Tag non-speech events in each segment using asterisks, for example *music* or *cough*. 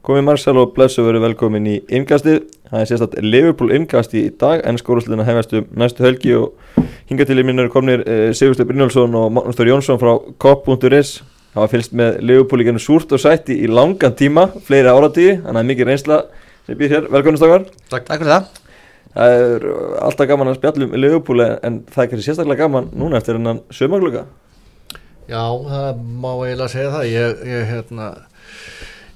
Komið Marcel og Blessu verið velkomin í Ingastið. Það er sérstaklega Liverpool Ingast í dag en skórúsliðina hefast um næstu helgi og hinga til í eru komnir eh, Sigurstein Brynjálsson og Magnús Þór Jónsson frá Kopp.is. Það var fylst með Liverpool í genið súrt og sætti í langan tíma, fleiri áratíði, þannig að mikið reynsla sem býr hér. Velkomin stakar. Takk. Takk fyrir það. Það er alltaf gaman að spjallum Liverpool en það er kannski sérstaklega gaman núna eftir hennan sömagluga. Já, það má eiginlega segja það. Ég, ég hérna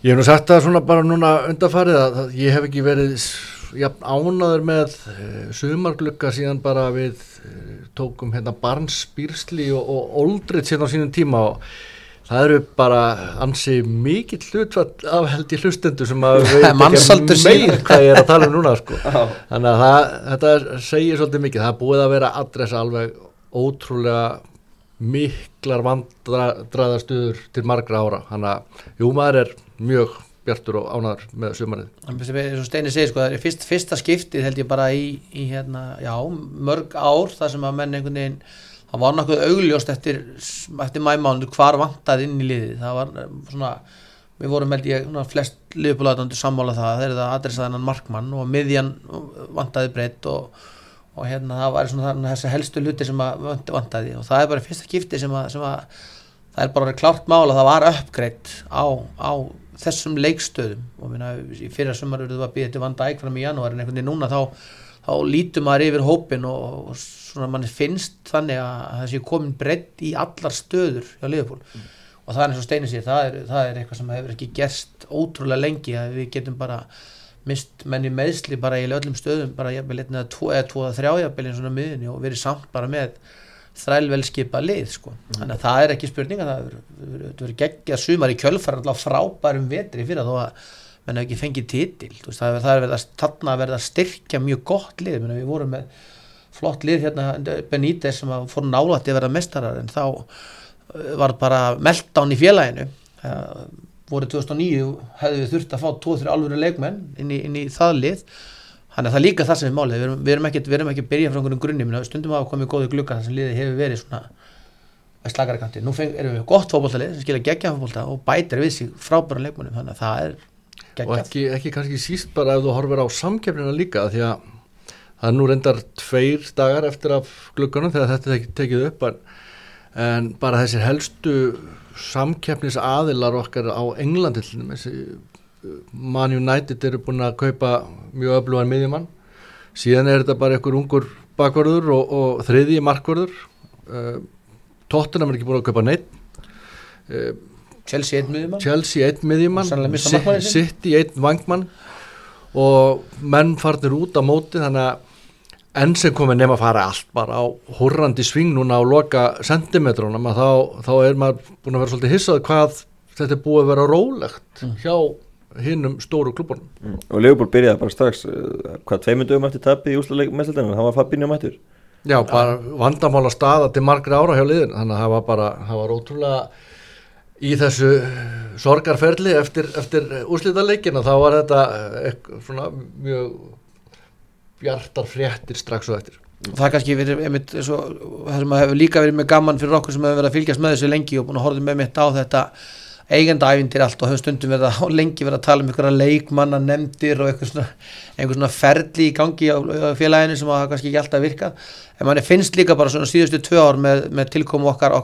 Ég hef nú sagt það svona bara núna undarfarið að ég hef ekki verið ánaður með uh, sumarglugga síðan bara við uh, tókum hérna barnsbýrsli og, og oldrið síðan á sínum tíma og það eru bara ansi mikill hlutfall af held í hlustendu sem að *laughs* við ekki meir hvað ég er að tala um núna sko. *laughs* Þannig að það, þetta segir svolítið mikið. Það búið að vera adressa alveg ótrúlega miklar vandraðastuður til margra ára. Þannig að jú maður er mjög bjartur og ánar með sumarið. Eins og Steini segir sko, það er fyrst, fyrsta skiptið held ég bara í, í hérna, já, mörg ár þar sem að menn einhvern veginn, það var náttúrulega augljóst eftir, eftir mæmánu hvar vantaði inn í liðið, það var eh, svona, við vorum held ég, flest liðbúlaðandur sammála það, það er það adressaðinan markmann og miðjan vantaði breytt og, og hérna það var svona þessi helstu luti sem að vantaði. Og það er bara fyrsta skiptið sem að, sem að það er bara klárt mála að það var uppgreitt á, á þessum leikstöðum og minna, í fyrra sumar verður það að býða til vanda ægfram í janúar en einhvern veginn núna þá, þá lítum maður yfir hópin og, og svona mann finnst þannig að það sé komin breytt í allar stöður hjá Liverpool mm. og það er eins og Steini sér, það er, það er eitthvað sem hefur ekki gerst ótrúlega lengi að við getum bara mist menni meðsli bara í öllum stöðum bara jafnvel tvo eða tvo eða þrjá jafnvel eins og miðunni og verið samt bara með þrælvelskipa lið sko. mm. þannig að það er ekki spurning að það verður geggja sumar í kjölfar alltaf frábærum vetri fyrir að þó að menn hefur ekki fengið títil veist, það er verið að, þarna verið að styrkja mjög gott lið, menn, við vorum með flott lið hérna Benítez sem fór nálætti að verða mestarar en þá uh, var bara meltdown í félaginu það voru 2009 hefðu við þurft að fá 2-3 alvöru leikmenn inn í, inn í það lið Þannig að það er líka það sem er málið, við erum, við erum ekki, við erum ekki að byrja frá einhverjum grunni, stundum að komið góði glukka þar sem liðið hefur verið svona að slagara kanti. Nú feng, erum við gott fókbóltalið sem skilja gegja fókbólta og bætir við sig frábæra leikmunum, þannig að það er geggjað. Og ekki, ekki kannski síst bara ef þú horfir á samkeppnina líka, því að það er nú reyndar tveir dagar eftir af glukkanum þegar þetta er tekið upp, en bara þessir helstu samkeppnis aðilar okkar á Englandi Man United eru búin að kaupa mjög öflugan miðjumann. Síðan er þetta bara einhver ungur bakvarður og, og þriði markvarður uh, Tottenham er ekki búin að kaupa neitt uh, Chelsea einn miðjumann. Chelsea einn miðjumann. City einn vangmann. Og menn farnir út á móti þannig að enn sem komið nefn að fara allt bara á hurrandi sving núna á loka sentimetrónum þá, þá er maður búin að vera svolítið hissað hvað þetta er búið að vera rólegt mm. hjá hinnum stóru klubunum mm. og Leopold byrjaði bara strax uh, hvað tveimundum eftir tappi í úsluleik meðsildinu það var Fabinho mættur. Já, bara vandamála staða til margra ára hjá liðin þannig að það var bara, það var ótrúlega í þessu sorgarferli eftir, eftir úslítaleikin og þá var þetta eitthvað, eh, svona mjög bjartar fréttir strax og eftir. Það er kannski verið einmitt, svo, það sem hefur líka verið með gaman fyrir okkur sem hefur verið að fylgjast með þessu lengi og búin að horfa með mitt á þetta eigandaævindir allt og höfum stundum verið að *laughs* lengi verið að tala um einhverja leikmanna nefndir og einhver svona, einhver svona ferli í gangi á félaginu sem hafa kannski ekki alltaf virkað. En manni finnst líka bara svona síðustu tvö ár með, með tilkomu okkar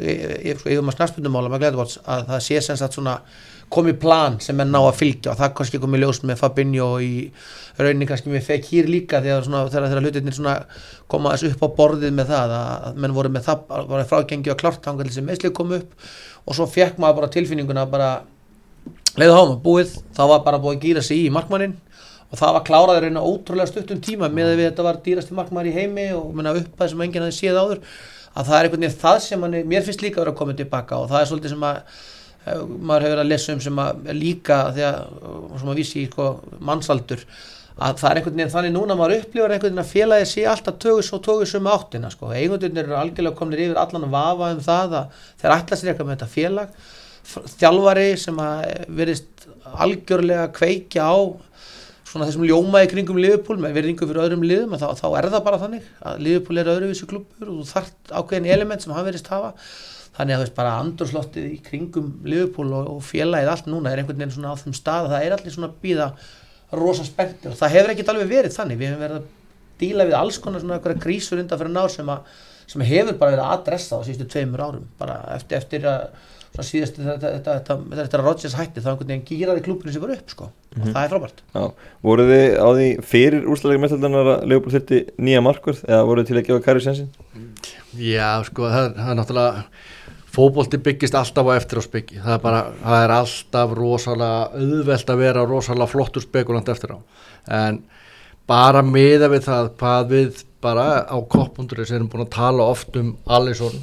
yfir maður Gleðválds að það sé sem sagt svona komið plan sem er ná að fylgja og það kannski komið ljós með Fabinho og í rauninni kannski með Fekir líka þegar þeirra hlutinir koma þessu upp á borðið með það að menn voru með það, var frágengi og klart þangar sem meðslið kom upp og svo fekk maður bara tilfinninguna bara leiðu háma búið, það var bara búið að gýra sig í markmannin og það var kláraður einu ótrúlega stuttum tíma með að þetta var dýrasti markmann í heimi og minna upp að sem enginn að það er svolítið sem að maður hefur að lesa um sem að líka þegar, sem að vísi í sko, mannsaldur að það er einhvern veginn þannig núna maður upplifar einhvern veginn að félagi sé alltaf tögus og tögus um áttina sko. eigundirnir eru algjörlega kominir yfir allan að vafa um það að þeir ætla sér eitthvað með þetta félag þjálfari sem að verist algjörlega kveikja á svona þessum ljómaði kringum Liverpool með verðingu fyrir öðrum liðum þá, þá er það bara þannig að Liverpool er öðruvísu klubur og þú þart ákveðin element sem hann verist hafa þannig að þú veist bara andurslóttið í kringum Liverpool og, og félagið allt núna er einhvern veginn svona á þeim stað að það er allir svona býða rosa spenntir. Og það hefur ekkert alveg verið þannig. Við hefum verið að díla við alls konar svona eitthvað krísur undan fyrir ná sem, að, sem hefur bara verið að adressa á síðustu tveimur árum. Bara eftir, eftir að svona síðustu þetta, þetta, þetta, þetta Rodgers hætti þá einhvern veginn gýraði klúpinu sem var upp sko. Og það er frábært. Já, voruð þið á því fyrir úrslalega meðhaldanar að Leopold þurfti nýja markvörð eða voruð þið til að gefa Kari sensin? Já, sko, það, það er náttúrulega fótbolti byggist alltaf á eftir á spyggi það er bara, það er alltaf rosalega auðvelt að vera rosalega flottur spekulant eftir á. En bara miða við það hvað við bara á koppunduris erum búin að tala oft um Alisson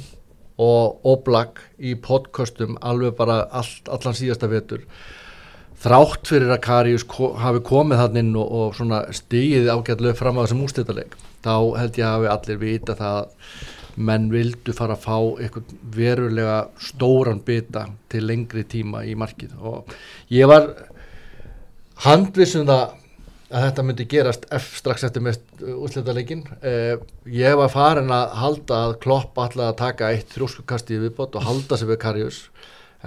og Oblak í podcastum alveg bara all, allan síðasta vetur. Þrátt fyrir að Karius ko hafi komið þann inn og, og stigið ágætlega fram á þessum úrstættarleik þá held ég að hafi allir vita það að menn vildu fara að fá eitthvað verulega stóran bita til lengri tíma í markið. Og ég var handvissum það að þetta myndi gerast strax eftir mest úrslitaleikin eh, ég var farin að halda að Klopp ætlaði að taka eitt þrjóskukasti í viðbót og halda sig við Karius.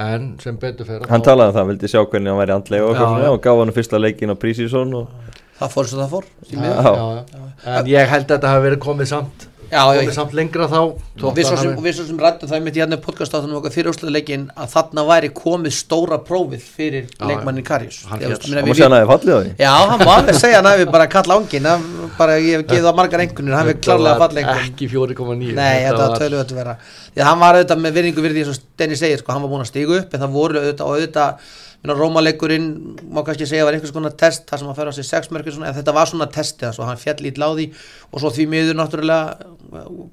En sem betur fyrir Hann talaði um það, vildi sjá hvernig hann væri andlega og, Já, og gaf hann fyrsta leikin á Prísísson og það fór svo það fór já, já. en ég held að þetta hafi verið komið samt já, já, komið samt lengra þá og við svo sem, og við svo sem rættum það mitt í hérna podcast áttunum okkar fyrir úrslutaleikin að þarna væri komið stóra prófið fyrir leikmannin Karius hann hann við- segja hann að þið fallið á því. Já, hann má alveg segja hann hafi bara kall ángin bara ég hef gefið á margar engunir hann hefur klárlega falla engun ekki 4,9 Nei, þetta var tölvöld að vera að hann var auðvitað með virðingu því eins og Denni segir sko, hann var búinn að stiga upp en það voru auðvitað Rómaleikurinn, má kannski segja var einhvers konar test þar sem hann fer á sig sexmörkur en þetta var svona testi þess og hann fjall í láði og svo því miður náttúrulega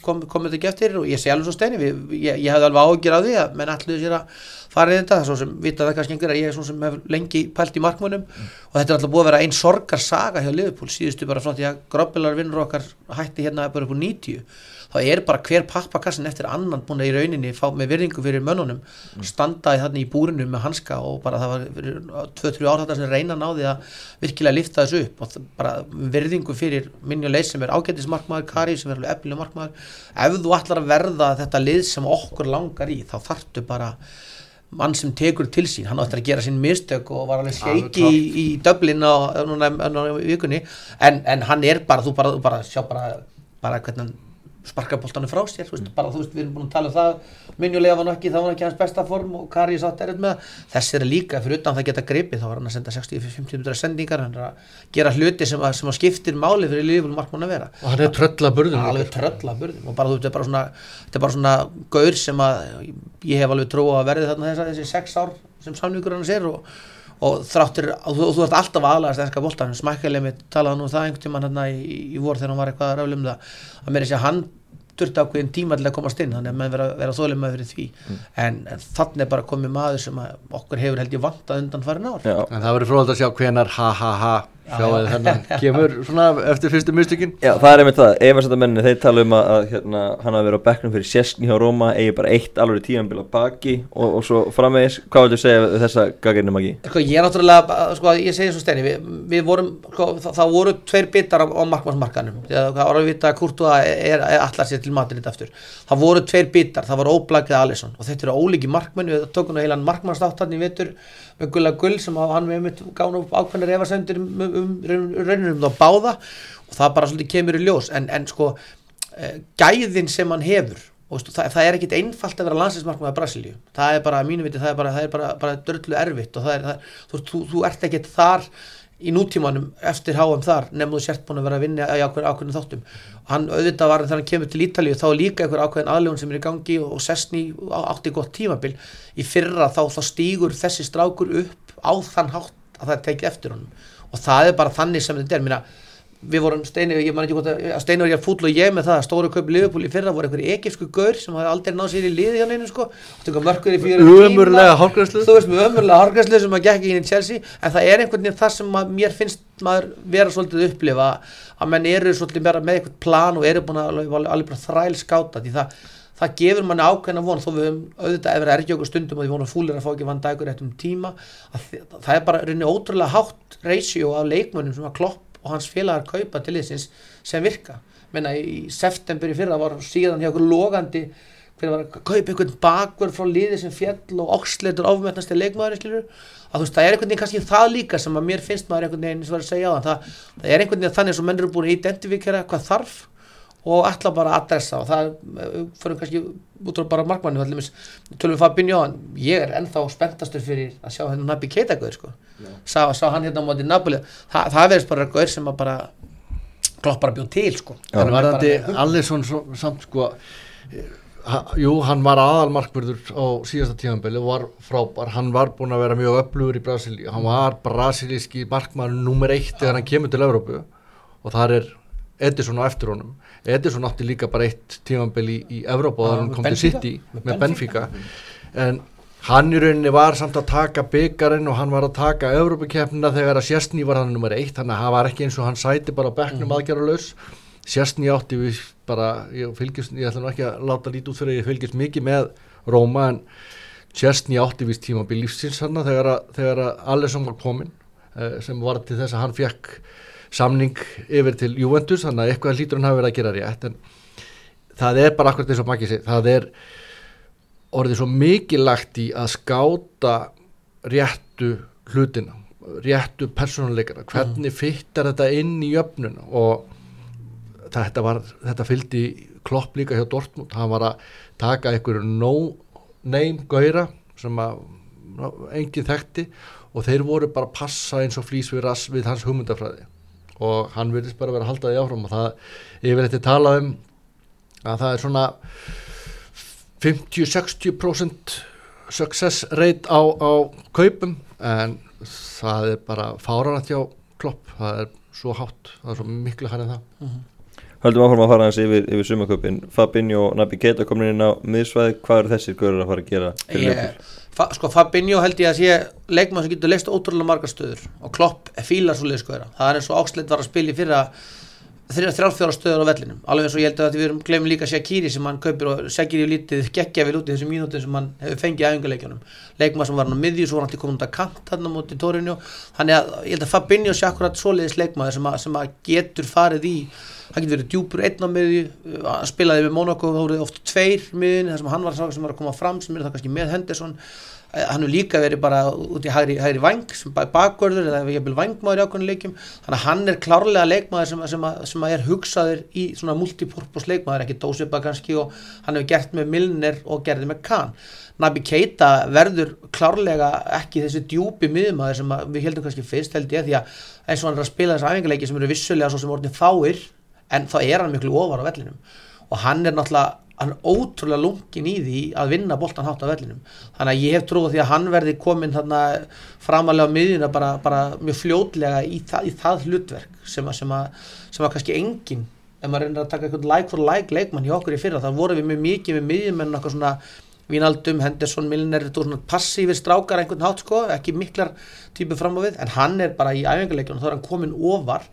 kom, komið þetta ekki eftir og ég segi alveg svo Steini ég, ég hefði alveg ágjör á því að menn alluðu sér að fara í þetta, svo sem vita það kannski einhver að ég er svona sem hef lengi pælt í markmunum og þetta er alltaf búið að vera einn sorgar saga hjá Liverpool síðustu bara frá því að grópilar vinnur okkar hætti hérna bara upp úr 90 þá er bara hver pappakassin eftir annan búin að í rauninni fá með virðingu fyrir mönnunum standaði þarna í búrinu með hanska og bara það var fyrir 2-3 ár þetta sem reyna náði að virkilega lifta þessu upp og bara virðingu fyrir leið sem er ágættismarkmaður Kari sem er alveg efnileg markmaður. Ef þú ætlar að verða þetta lið sem okkur langar í þá þarftu bara mann sem tekur til sín, hann áttur að gera sín mistök og var alveg shaky í, í Dublin á, vikunni. En, en hann er bara, þú bara, bara sjá bara, bara hvernig hann sparka boltanum frá sér, þú veist, bara þú veist, við erum búin að tala um það, minjulega var hann ekki, það var hann ekki hans besta form og Kari satt erut með það. þessi er líka fyrir utan það geta gripið, þá var hann að senda 60-50 minnur sendingar, hann er að gera hluti sem að, sem að skiptir máli fyrir lífum markmann að vera og hann er trölla burðum alveg trölla burðum og bara þú veist, þetta er bara svona þetta er bara svona gaur sem að ég hef alveg trú á að verði þarna þessa, þessi sex ár sem samningur hans er og, og þráttir, og þú, þú ert alltaf aðlagast ennska boltan, smækkilega mitt talaði nú um það einhvern tímann hérna í, í vor þegar hann var eitthvað að ráðlum það, að mér er að hann þurfti ákveðin tíma til að komast inn þannig að menn vera, vera þólum með fyrir því. En, en þannig er bara komið maður sem að okkur hefur held ég vantað undan farin ár. Já, en það verður fróðald að sjá hvenar ha ha ha sjáðu þennan kemur svona eftir fyrstu mistökin. Já, það er einmitt það, efansættamenni þeir tala um að, að hérna, hann hafi verið á bekknum fyrir Sjessni hjá Róma, eigi bara eitt alveg tímanbíl á baki og, og svo framvegis, hvað viltu segja við þessa gagginni magi? Sko, ég er náttúrulega, sko, ég segi svo steini við, við vorum, sko, það, það voru tveir bitar á, á markmannsmarkanum það var að vita að Kurtu er, er, allar sér til Madrid aftur. Það voru tveir bitar, það var Óblakið Við með Gulla Gull sem að hann með mitt gána upp ákveðnir efasendur um, um, um rauninu um þá báða og það bara svolítið kemur í ljós. En, en sko, eh, gæðin sem hann hefur og það, það er ekkit einfalt að vera landsinsmarkmaður Brasilíu. Það er bara, mínu viti, það er bara, bara, bara dörlu erfitt og það er, það, þú, þú, þú ert ekkit þar í nútímanum eftir háum þar nefnum þú sért búin að vera að vinna í ákveðin, þáttum. Hann auðvitað var þegar hann kemur til Ítalíu þá líka einhver ákveðin aðlegun sem er í gangi og Sessni átti gott tímabil. Í fyrra þá, þá stígur þessi strákur upp á þann hátt að það tekið eftir honum. Og það er bara þannig sem þetta er. Mína, við vorum Steini, ég man ekki hvort að að var ég fúll og ég með það að stóru Liverpool í fyrra voru einhverju ekifsku gaur sem hafði aldrei náð sér í liði hjá neinu sko. Í Ömurlega hárgreiðslu. þú veist með ömurlega hárgræslu sem að gekk inn í Chelsea. En það er einhvern veginn það sem að mér finnst maður vera svolítið að upplifa að menn eru svolítið meira með eitthvað plan og eru búin að alveg, bara þræl skáta því það, það gefur manni ákveðna von. Þó við höfum auðvitað efra ergi okkur stundum og því vonum fúlir að fá ekki vann dagur eftir um tíma að það er bara reyni ótrúlega hátt ratio af leikmönnum sem að klopp og hans félagar kaupa til þessins sem virka menna í september í fyrra var síðan hjá okkur logandi hver var að kaupa einhvern bakverð frá liði sem fjall og oxleitur ofmennast í leikmaður skilur að þú veist, það er einhvern veginn kannski það líka sem að mér finnst maður einhvern veginn sem var að segja á það það, það er einhvern veginn þannig sem menn eru búin að identifikera hvað þarf og ætla bara að adressa og það uh, fyrir kannski út á bara markmannu tölum við Fabinho ég er ennþá spenntastur fyrir að sjá hennu Nabi Keita gauð sko. Sá, sá hann hérna á móti Napoli. Þa, það verðist bara gauð sem að bara klopp bara bjóð til sko. en varðandi Allison samt sko ha, jú, hann var aðalmarkverður á síðasta tímanbeli og var frábær, hann var búin að vera mjög öflugur í Brasilíu, hann var brasilíski markmann nummer eitt þegar hann kemur til Európu og þar er Edison á eftir honum. Edison átti líka bara eitt tímanbeli í, í Európa og hann kom til City með Benfica. En hann í rauninni var samt að taka byggarinn og hann var að taka Európa-keppnina þegar að Sjestni var hann nummer eitt þannig að hann var ekki eins og hann sæti bara bekknum mm. aðgerðarlaus Sjestni átti við bara, ég fylgjast, ég ætla nú ekki að láta lítið út fyrir ég fylgjast mikið með Róma en Sjestni átti við tímanbeli lífsins hann þegar að, þegar að Allesson var komin eh, sem var til þess að hann fekk samning yfir til Juventus þannig að eitthvað hlítur hann hafi verið að gera rétt en það er bara akkurat eins og makið sér það er orðið svo mikilagt í að skáta réttu hlutina réttu persónuleikana. Hvernig mm. fyttar þetta inn í öfnun og þetta, var, þetta fylgdi klopp líka hjá Dortmund. Hann var að taka einhverju no-name gauðra sem að enginn þekkti og þeir voru bara að passa eins og flýs við, við hans hugmyndafræði. Og hann virðist bara vera að halda því áfram og það yfir þetta tala um að það er svona 50-60% success rate á, á kaupum en það er bara fáranat hjá klopp, það er svo hátt, það er svo miklu hann en það. Mm -hmm. Haldum áfram að fara hans yfir, yfir sumaköpin Fabinho og Nabi Keita komin inn á miðsvæði, hvað eru þessir görður að fara að gera fyrir yeah. Fa, sko Fabinho held ég að sé leikmann sem getur leist ótrúlega margar stöður og Klopp fílar svo leiðskoðara það er eins og Oxlade var að spila í fyrra þrjárfjóra stöður á vellinum. Alveg eins og ég held að við erum glemum líka Shaqiri sem hann kaupir og Shaqiri lítið geggja vel út í þessum mínútið sem hann hefur fengið í æfinguleikjunum leikmann sem var hann á miðjú svo var hann til komin út að kant hann á móti Torino. Þannig að ég held að Fabinho sé akkurat svoleiðis leikmann sem, sem að getur farið í hann getur verið djúpur einn á miðju hann spilaði við Monaco þá voruð oft tveir miðjun þar sem hann var að koma fram sem er það kannski með Henderson hann hefur líka verið bara út í hægri, hægri vang sem bakvörður eða ég vil vangmaður í ákveðinu leikjum. Þannig að hann er klárlega leikmaður sem, sem, að, sem að er hugsaður í svona multipurpose leikmaður, ekki dósipa kannski og hann hefur gert með Milner og gerði með Kahn. Nabi Keita verður klárlega ekki þessi djúpi miðmaður sem við heldum kannski fyrst held ég því að eins og hann er að spila þessi æfingarleiki sem eru vissulega svo sem orðin fáir en þá er hann miklu ofar á vellinum. Og hann er náttúrulega hann ótrúlega lungin í því að vinna boltan hátt á vellinum. Þannig að ég hef trúið því að hann verði komin framalega á miðjuna bara, bara mjög fljótlega í það, í það hlutverk sem að, sem að, sem að kannski engin ef maður reynir að taka eitthvað like for like leikmann hjá okkur í fyrra þá vorum við mjög mikið með miðjum en okkur svona Vínaldum, Henderson, Milner voru svona passífir strákar einhvern hát sko ekki miklar típu fram á við en hann er bara í æfingarleikjunum þá er hann komin ofar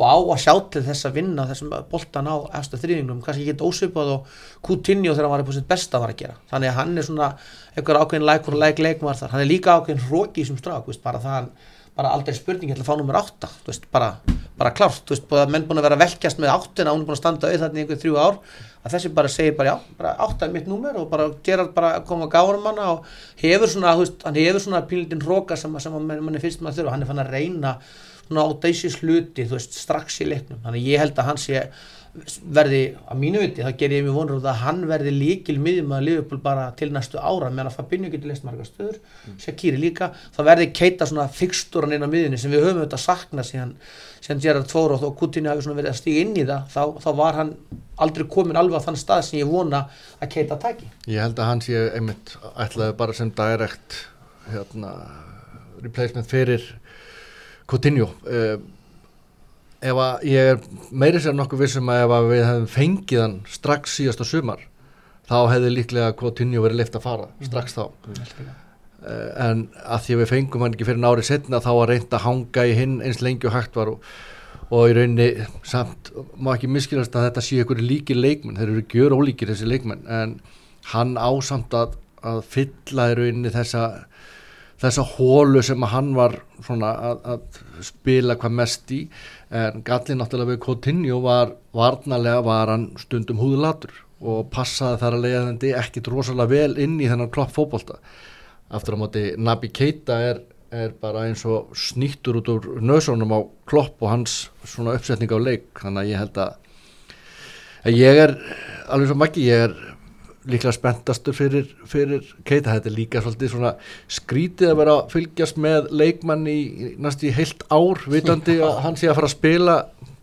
og á að sjá til þess að vinna þessum boltan á eftir þrýðingum, kannski ekki ósvipað og Coutinho þegar hann var upp á sitt besta var að gera. Þannig að hann er svona einhver ákveðin lækur og læk leikmar þar, hann er líka ákveðin hróki sem strák, veist, bara það bara aldrei spurning til að fá nummer 8 veist, bara, bara klárt, þú veist, menn búin að vera velkjast með 8 en án búin að standa auð þarna í einhver þrjú ár að þessi bara segir bara já, bara 8 er mitt nummer og bara gera bara að koma að gára manna og hefur svona, þú veist, hann hefur svona pílindin hróka sem, sem mann er fyrst með að þurfa, hann er fann að reyna svona audacious hluti þú veist strax í leiknum. Þannig ég held að hann sé verði að mínu viti þá ger ég mér vonur að hann verði líkil miðjum að Liverpool bara til næstu ára. Meðan að Fabinho getur leist marga stöður mm. Shaqiri líka, þá verði keita svona fixturan inn á miðjunni sem við höfum auðvitað sakna síðan, síðan Gerard Fóróð og Coutinho hafi verið að stíga inn í það þá, þá var hann aldrei komin alveg á þann stað sem ég vona að keita taki. Ég held að hann sé einmitt ætlaði bara sem direkt hérna, replacement fyrir Coutinho uh, ef að ég er meiri sér nokkuð vissum að ef að við hefum fengið hann strax síðasta sumar þá hefði líklega Coutinho verið leift að fara mm. strax þá mm. uh, en að því að við fengum hann ekki fyrir nári setna þá var reynd að hanga í hinn eins lengi og hægt var og, og í rauninni samt má ekki miskilast að þetta sé ykkur líki leikmenn, þeir eru gjör ólíkir þessi leikmenn en hann ásamt að, að fylla í rauninni þessa þessa hólu sem að hann var að, að spila hvað mest í. En gallin náttúrulega við Coutinho var varnalega var hann stundum húðlatur og passaði þar að leiðandi ekkit rosalega vel inn í þennan klopp fótbolta. Aftur á móti Nabi Keita er, er bara eins og snýttur út úr nösunum á klopp og hans svona uppsetning á leik. Þannig að ég held að, að ég er alveg svo makki, ég er líklega spenntastur fyrir, fyrir Keita, þetta er líka svolítið svona skrítið að vera að fylgjast með leikmann í, í næst í heilt ár vitandi að hann sé að fara að spila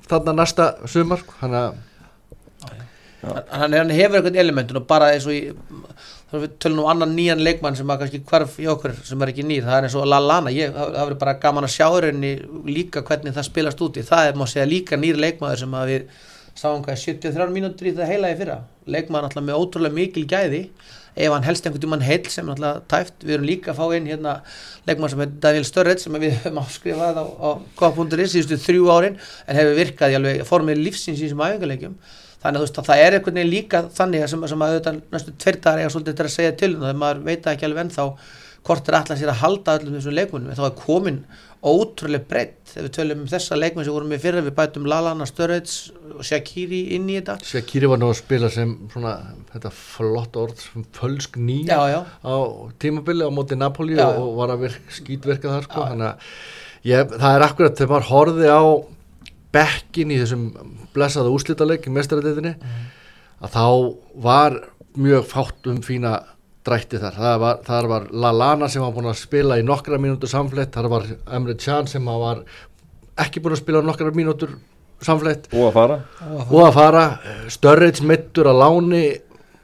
þarna næsta sumar hann að hann, hann hefur einhvern elementun og bara eins og í þá erum við tölum um annan nýjan leikmann sem að kannski hvarf í okkur sem er ekki nýr, það er eins og Lallana ég, það verður bara gaman að sjá rauninni líka hvernig það spilast úti, það er má segja líka nýr leikmaður sem að við sáum hvað 73 mínútur í það heila í fyrra? Leikmaður alltaf með ótrúlega mikil gæði. Ef hann helst einhvern tímann heil sem er alltaf tæft, við erum líka að fá inn hérna leikmaður sem heitir Daniel Störrett sem við *laughs* höfum afskrifað á, á K.is síðustu þrjú árin en hefur virkað í alveg formið lífsins í þessum æfingarleikjum þannig að, veist, að það er einhvern veginn líka þannig sem, sem að auðvitað næstu tvertar eiga svolítið til að segja til um það, maður veit ekki alveg ennþá hvort er allar sér að halda öllum þessum leikmunum, en þá er komin ótrúlega breytt, ef við tölum um þessa leikmun sem vorum við fyrir, við bætum Lalana, Sturridge og Shaqiri inn í þetta. Shaqiri var nú að spila sem svona, þetta flott orð, sem fölsk nýja Já, já. á tímabili á móti Napoli Já, og var að virk, skýtverka þar sko, þannig að ég, það er akkurat þegar maður horfið á bekkin í þessum blessaða úslítaleik í mestaradeitinni að þá var mjög fátt um fína drætti þar, það var, þar var Lallana sem var búin að spila í nokkra mínútur samflett, þar var Emre Can sem var ekki búin að spila nokkra mínútur samflett og að fara. Og að fara, Störrits mittur að láni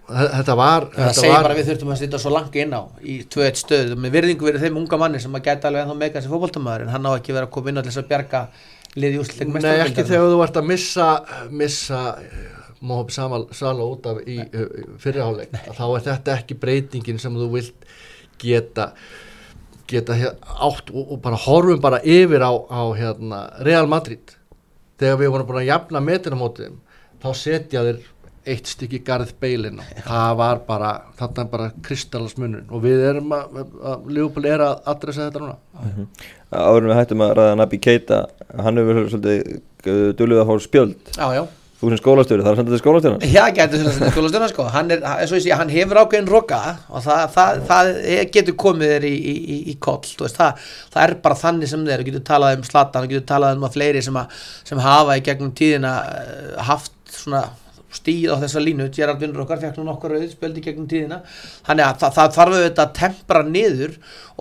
þe- þetta var það þetta segir var, bara að við þurftum að sitja svo langt inn á í 2-1 stöð. Með virðingu verið þeim unga manni sem að geta alveg ennþá meika þessi fótboltamæður en hann á ekki verið að koma inn á til þess að bjarga liði úsleik Nei, ekki þegar þú ert að missa missa Samal Sala út af í uh, fyrirháleik þá er þetta ekki breytingin sem þú vilt geta geta átt og, bara horfum bara yfir á, á hérna, Real Madrid. Þegar við vorum búin að jafna metinamótið þá setja þeir eitt stykki garð beilin það var bara, þarna er bara kristalasmunun og við erum að, að Leopold er að adressa þetta núna. Áður en við hættum að ræða Nabi Keita hann hefur svolítið dulluð að fá spjöld. Já, já þú sem skólastjóri, það er að senda til skólastjóri. Já, getur að skólastjóna sko. Hann, er, sé, hann hefur ákveðin roka og það, það, það getur komið þér í, í, í, koll þú veist, það, það er bara þannig sem þeir getur talað um slatan, getur talað um að fleiri sem, að, sem hafa í gegnum tíðina eh, haft svona stíð á þessa línu, Gerard vinnur okkar fekk nú nokkur rauð spöldi gegnum tíðina. Þannig að það, það þarf auðvitað að tempra niður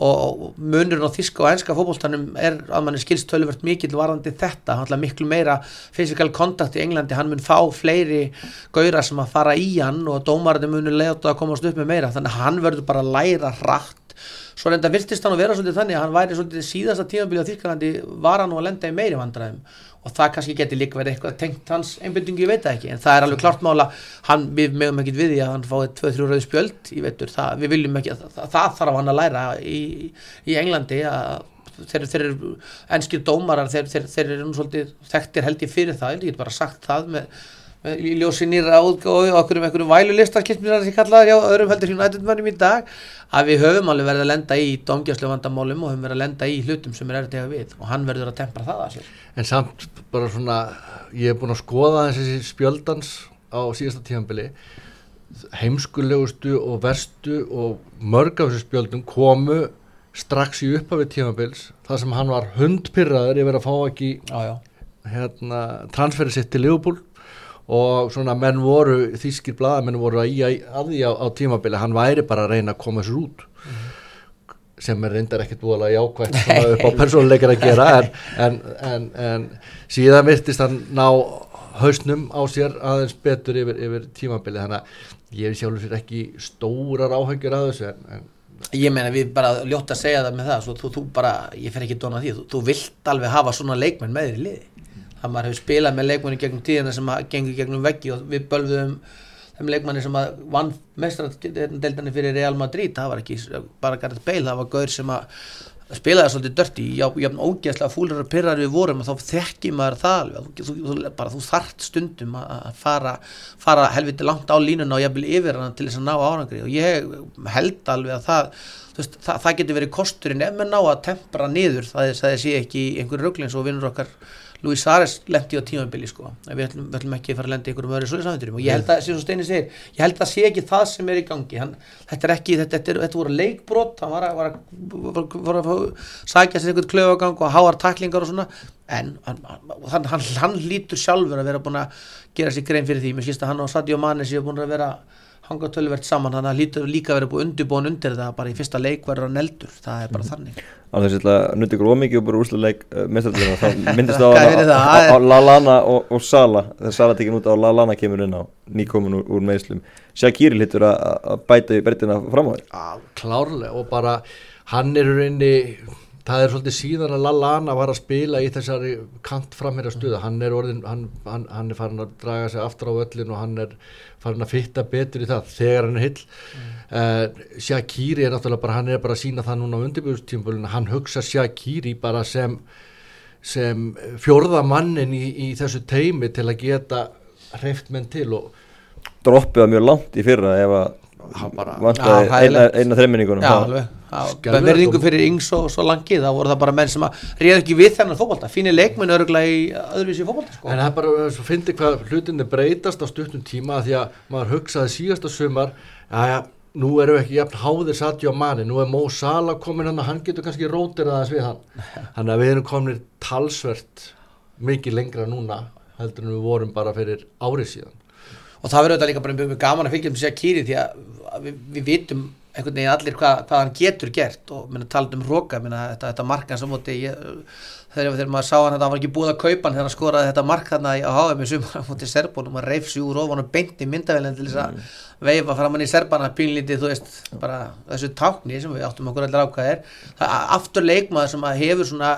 og munurinn á þíska og enska fótboltanum er að manni skilst töluvert mikill varðandi þetta, hann ætla miklu meira physical contact í Englandi, hann mun fá fleiri gaura sem að fara í hann og dómarinn munur leiða að komast upp með meira. Þannig að hann verður bara að læra hratt svo reynda virtist hann að vera svolítið þannig að hann væri svolítið síðasta tímabili á Þýskalandi var hann nú að lenda í meiri vandræðum. Og það kannski geti líka verið eitthvað tengt hans einbindingu, ég veit það ekki, en það er alveg klart mála hann, við meðum ekkit við því að hann fáið 2-3 rauð spjöld, ég veitur, það, við viljum ekki það, það, þarf hann að læra í, í Englandi að þeir, eru enskir dómarar, þeir, þeir, þeir eru svolítið þekktir held ég fyrir það, ég get bara sagt það með í ljósi nýra útgáðu og okkur um einhverjum vælulista kynnsmýrar sem kallaðar hjá öðrum heldur United mönnum í dag að við höfum alveg verið að lenda í domgjastlu vandamálum og höfum verið að lenda í hlutum sem er erfið að við. Og hann verður að tempra það að sér. En samt bara svona ég er búin að skoða þessi spjöldans á síðasta tíðanbili heimskulegustu og verstu og mörg af þessu spjöldum komu strax í upphafi tíðanbils þar sem hann var hundpyrraður yfir að fá ekki hérna, transferið sitt til Liverpool og svona menn voru þýskir blaðamenn voru að í að því á, á tímabili hann væri bara að reyna að koma sér út. Sem er reyndar ekkert búið jákvæmt svona *laughs* upp á persónuleikar að gera en, en, en, en síðan virtist hann ná hausnum á sér aðeins betur yfir, yfir tímabili. Þannig að ég hef sjálfur sér ekki stórar áhengjur að þessu en, en Ég meina við bara ljótt að segja það með það svo þú, þú bara, ég fer ekki dóna því þú, þú vilt alveg hafa svona leikmenn með þér í liði það maður hefur spilað með leikmenni gegnum tíðina sem að gengur gegnum veggi og við bölðum þeim leikmanni sem að vann mestradeldanir fyrir Real Madrid. Það var ekki bara Gareth Bale það var gaur sem að spilaði svolítið dörti jáfn ógeðslega fúlar og pyrrar við vorum og þá þekki maður það alveg. Þú, þú, bara, þú þart stundum að fara, fara helviti langt á línuna og jafnvel yfir hana til þess að ná árangri. Og ég held alveg að það veist, það, það getur verið kosturinn ef maður ná að tempra niður það það sé ekki einhverju röglinn svo vinnur okkar Luis Ares lendi á tímabili sko. við, ætlum, við ætlum ekki að fara að lendi í einhverjum öðru svo samfélum og ég held að, sem Steini segir ég held að sé ekki það sem er í gangi. Hann, þetta er ekki, þetta, þetta, er, þetta voru leikbrot hann var að, var að, var að, var að sækja sér einhvern klöfagang og háar taklingar og svona. En hann, hann, hann, lítur sjálfur að vera búin að gera sér grein fyrir því. Mér skilst að hann og Sadio Mane séu búin að vera hanga tölverkt saman, þannig að lítur líka verið búið undirbúin undir það bara í fyrsta leik verður hann eldur, það er bara þannig. Alveg þess að nuti ykkur ómikið og bara úrsluleik uh, mestarlega, þá *laughs* myndist það? á- á Lallana og, og Sala. Þegar Sala tekinn út á Lallana kemur inn á nýkomin úr, úr meðslum Shaqiri lítur að að bæta í berðina fram á þér. Klárlega. Og bara hann er rauninni það er svolítið síðan að Lallana var að spila í þessari kant framherja stuða. Hann er orðin, hann, hann, hann er farin að draga sig aftur á öllin og hann er farin að fitta betur í það þegar hann er hill mm. Shaqiri er náttúrulega bara, hann er bara að sína það núna á undirbjörnstímpulinu, hann hugsa Shaqiri bara sem sem fjórða mannin í, í þessu teimi til að geta hreift menn til og droppið að mjög langt í fyrra ef að vantaði eina, eina Skelfilegt með verðingu fyrir yngs og svo langi þá voru það bara menn sem að réð ekki við þennan fótbolta. Fínir leikmenn öruglega í öðruvísi fótbolta sko. En það er bara, svo fyndi hvað hlutinni breytast á stuttum tíma af því að maður hugsaði síðasta sumar að ja, nú erum við ekki jafn háðir Sadio Mani, nú er Mo Salah komin hann og hann getur kannski rótir aðeins við hann. *laughs* Þannig að við erum komin talsvert mikið lengra núna heldur en við vorum bara fyrir árið síðan og það verður þetta líka bara mjög gaman að fylgja um sig að kýri því að við, við vitum einhvern veginn allir hvað, hvað hann getur gert. Og talað um Róka þetta, þetta markan sem móti ég, þegar, þegar maður sá hann þetta hann var ekki búið að kaupa hann þegar hann skoraði þetta mark þarna í- á HM í sumar á móti Serbunum. Og reif sig úr ofan og beint í myndavélinn til þess að veifa fram hann í Serbana pínlítið þú veist bara þessu tákni sem við áttum okkur allir á hvað er. Það er aftur leikmaður sem að hefur svona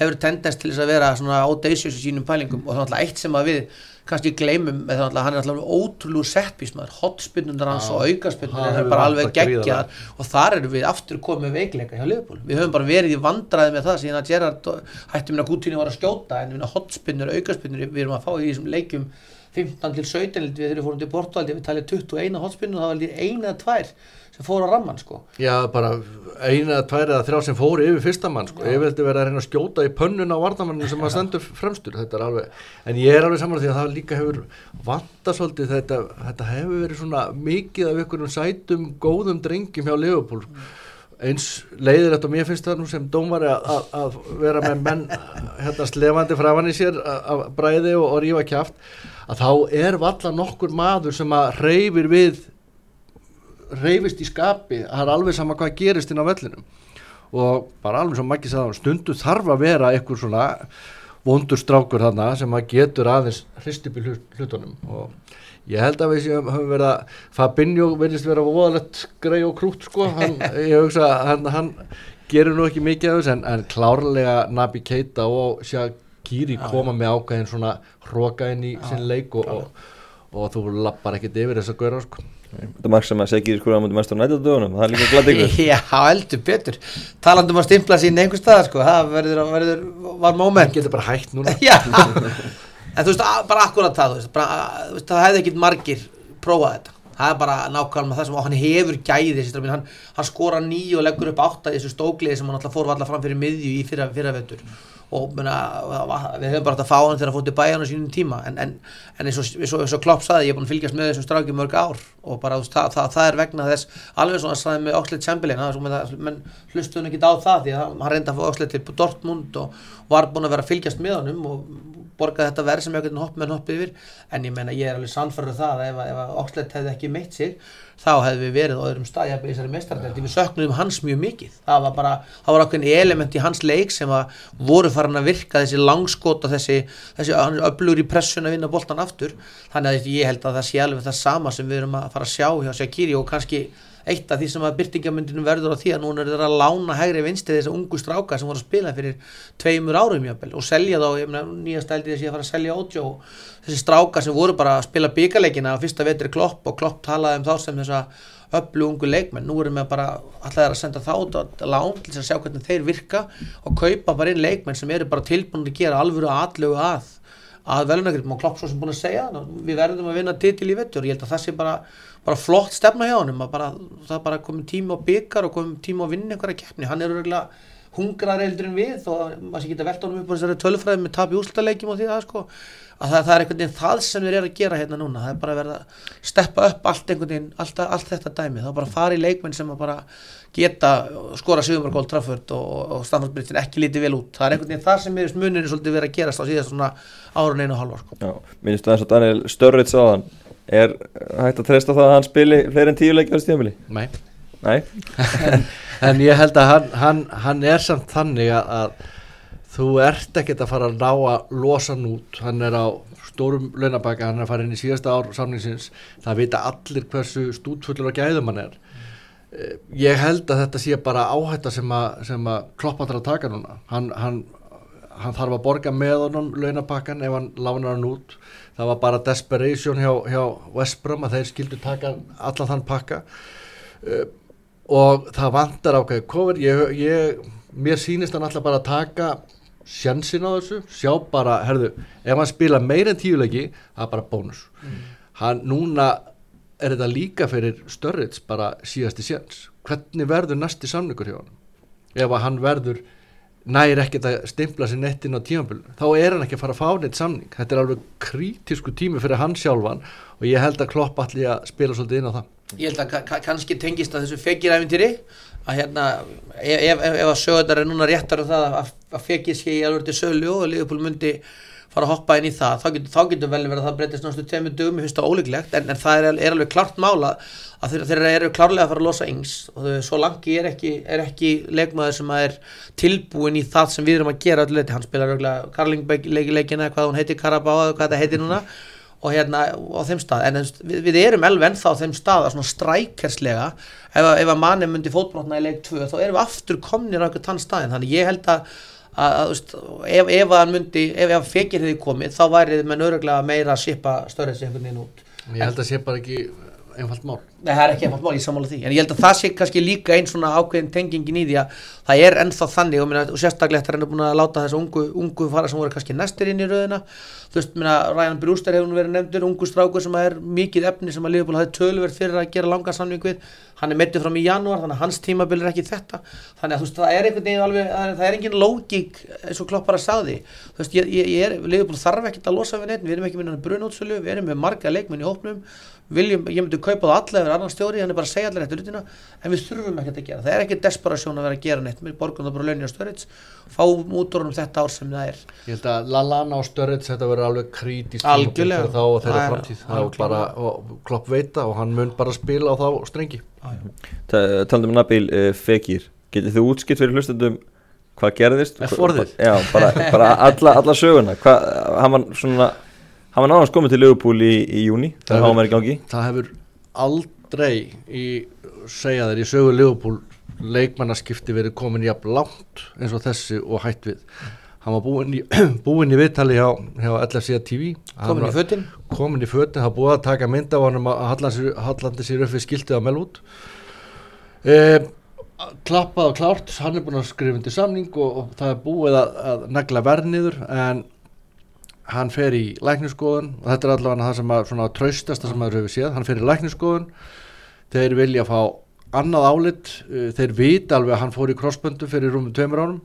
hefur tendens til þess að vera svona audacious í sínum pælingum. Og er alltaf eitt sem að við kannski gleymum með það hann er alltaf ótrúlegu settbísmaður hotspinnundar hans og aukaspinnundar það er bara alveg geggjar og þar erum við aftur komið veikleika hjá Liverpool. Við höfum bara verið í vandræði með það síðan að Gerrard hætti minna Gútíni var að skjóta en minna hotspinnur, aukaspinnur við erum að fá í þessum leikjum 15 til 17 við við fórum til Portugal við talið 21 hotspinnur og það var líka eina eða tvær sem fóru á ramman sko. Já, bara eina, tvær eða þrjá sem fóru yfir fyrsta mann sko, yfir þetta verið að reyna að skjóta í pönnun á varnamanninu sem að stendur fremstur, þetta er alveg en ég er alveg saman því að það líka hefur vanta svolítið þetta, þetta hefur verið svona mikið af einhverjum sætum góðum drengjum hjá Liverpool. Eins leiðir þetta og mér finnst það nú sem dómari að, að, að vera með menn *laughs* hérna slefandi framan í sér af bræði og, og rífa kjaft að þá er valla nokkur maður sem að reyfir við reyfist í skapi það er alveg sama hvað gerist inn á vellinum. Og bara alveg sem Maggi sagði stundu þarf að vera einhver svona vondur strákur þarna sem að getur aðeins hristip í hlut- hlutunum. Og ég held að við séum höfum verið að Fabinho verðist vera voðalegt grei og krút sko. Hann, *laughs* ég hugsa að hann, hann gerir nú ekki mikið af þess en, en klárlega Nabi Keita og Shaqiri koma með ákveðin svona hróka inn í sinn leik og, og, og þú lappar ekkert yfir þess að gauðra sko Þetta marg sem að segja í skoða mútið mestur nættu dögunum, það er líka glæð ykkur. *laughs* Já, heldur betur. Talandum að stimpla sín einhver staðar sko. Það verður, verður var hann moment getur bara hægt núna. *laughs* Já, en þú veist, að- bara akkurat það, þú veist, bara, að- þú veist, það hefði ekkit margir prófað þetta. Það er bara nákvæmlega það sem hann hefur gæði þessi stráminn, hann, hann skora nýju og leggur upp átta í þessu stókliði sem hann alltaf fór alltaf fram fyrir miðju í fyrra, fyrra vettur og mena, við höfum bara hægt að fá hann þegar hann fótt í bæjan á sínum tíma. En, en, en eins, og, eins, og, eins og Klopp saði, ég er búin að fylgjast með þessum stráki mörg ár. Og bara það, það, það er vegna þess alveg svona að saði með Oxlade Chamberlain það er það, menn hlustuðu ekki á það því að hann reyndi að fá Oxlade til Dortmund og var búin að vera að fylgjast með honum og borgaði þetta verð sem ég getur hopp með hopp yfir. En ég meina ég er alveg sannfærður það að ef, ef Oxlade hefði ekki meitt sig þá hefði við verið á öðrum stað jafnvel í þessari mestaradelt við söknum hans mjög mikið. Það var bara, það var ákveðin element í hans leik sem að voru farin að virka þessi langskot og þessi, þessi öflugur í pressun að vinna boltan aftur. Þannig að ég held að það sé alveg það sama sem við erum að fara að sjá hjá Shaqiri og kannski eitt af því sem að byrtingamundinu verður á því að núna er þeirra að lána hægri vinsti þessar ungu stráka sem voru að spila fyrir tveimur árum jafnvel og selja þá, ég meina nýja stældi þess að ég að fara að selja Ótjó þessi stráka sem voru bara að spila byggarleikina á fyrsta vetri klopp og klopp talaði um þá sem þessa öllu ungu leikmenn, nú erum við bara alltaf að senda þá út á lán til þess að sjá hvernig þeir virka og kaupa bara inn leikmenn sem eru bara tilbúin að gera alvöru aðlögu að að velunagripum og Klopp svo sem búin að segja það, við verðum að vinna titil í vettur ég held að það sé bara, bara flott stefna hjá honum bara, það er bara komið tíma á byggar og komið tíma að vinna einhverja keppni. Hann er örgulega hungrar eldur en við og maður sé geta velt honum upp á þessari tölfræði með tap í úrslutaleikjum og því það sko. Að það, það er einhvern veginn það sem við erum að gera hérna núna. Það er bara að verða að steppa upp allt einhvern veginn, allt, allt þetta dæmi er bara í leikmenn sem að bara geta skora Sigurmark Old Trafford og, og Bridge ekki lítið vel út. Það er einhvern veginn það sem munir svolítið verið að gerast á síðast svona árun einu halva sko. Já, minnst það eins og Daniel Störrits á hann er hægt að treysta það að hann spili fleiri en tíu leikjar á stíðanbili? Nei, Nei, en, en ég held að hann, hann, hann er samt þannig að, að þú ert ekkert að fara að ná að losa hann út. Hann er á stórum launabæka hann er að fara inn í síðasta ár samningsins. Það vita allir hversu stútfullur og gæðum hann er. Eh, ég held að þetta sé bara áhætta sem að, að kloppa þarf að taka núna. Hann, hann, hann þarf að borga með honum launabakkan ef hann lánar hann út það var bara desperation hjá, hjá Westbrom að þeir skildu taka allan þann pakka. Uh, og það vantar ákveði cover ég, ég, mér sýnist hann alltaf bara að taka sjansin á þessu. Sjá bara, herðu, ef hann spila meir en tíuleiki, það er bara bónus. Hann núna er þetta líka fyrir störrits bara síðasti sjans hvernig verður næsti samningur hjá hann ef hann verður næri ekkert að stimpla sér nettin á tímanbílun þá er hann ekki að fara að fá neitt samning. Þetta er alveg krítisku tími fyrir hann sjálfan og ég held að Klopp allir að spila svolítið inn á það. Ég held að ka- ka- kannski tengist að þessu fegiræfintýri að hérna ef, ef, ef að sögurnar er núna réttar um það að, fegið sé í alveg til sölu og Liverpool myndi fara að hoppa inn í það þá getur, þá getur vel verið að það breytist náttúrulega tveimur dögum, ég finnst það ólíklegt en, en það er, er alveg klart mála að þeir, þeir eru klárlega að fara að losa yngs og þau, svo langi er ekki, er ekki leikmaður sem er tilbúin í það sem við erum að gera leiti, hann spilar Karlingleikina, hvað hún heitir Karabá eða hvað þetta heitir núna og hérna á þeim stað. En við, við erum alveg ennþá á þeim stað að svona strækerslega ef, ef að manni myndi fótbrotna í leik 2 þá erum við aftur komnir á eitthvað tann staðin þannig ég held að, að, ef, ef hann myndi, ef, ef fekir hefði komið þá væri með nörglega meira að einhvern veginn út. Ég held að sé bara ekki einfalt mál. Nei, það er ekki einfalt mál, ég sammála því. En ég held að það sé kannski líka einn svona ákveðin tengingin í því að það er ennþá þannig og, minna, og sérstaklega þetta er búin að láta þessu ungu, ungu fara sem voru kannski næstir inn í röðina. Þú veist, minna, Ryan Brewster hefur nú verið nefndur ungu strákur sem er mikið efni sem að Liverpool hafði tölverð fyrir að gera langa samning við hann er mettið fram í janúar þannig að hans tímabil er ekki þetta. Þannig að þú veist, það er einhvern veginn alveg það er, það er engin lógík eins og Klopp bara sagði. Þú veist, ég, ég, er, Liverpool þarf ekkert að losa við neitt við erum ekki með brunótsölu, við erum með marga leikmenn í hópnum. Viljum, ég myndi kaupa það alla ef annan stjóri, hann er bara að segja allir þetta lutina en við þurfum ekkert að gera, það er ekki desperasjón að vera að gera neitt, borgum það bara launir á störrits fáum út úr honum þetta ár sem það er. Ég held að Lallana og Störrits þetta verður alveg krítist og þeirra framtíð. Algjörlega. bara, og Klopp veita og hann mun bara spila á þá strengi talandum um Nabil uh, Fekir Getið þið útskipt fyrir hlustendum hvað gerðist? Forðið? Já, bara, bara alla, alla söguna hvað, hann var svona hann var náðans komið til Liverpool í, í júni Það gangi það hefur aldrei í segja þeir í sögu Leopold leikmannaskipti verið komin jafn langt eins og þessi og hætt við hann var búinn í, *clears throat* búinn í viðtali hjá, hjá LFC TV Hann komin í fötin. komin í fötin, það búið að taka mynd af honum að hallandi sér, upp við skiltið á Melwood. E, klappað og klárt hann er búin að skrifa undir samning og, og það er búið að, að negla verð niður en hann fer í lækniskoðun og þetta er allavega það sem að svona traustasta sem maður hefur séð, hann fer í lækniskoðun þeir vilja fá annað álit, eh, þeir vita alveg að hann fór í krossböndu fyrir rúmum tveimur ánum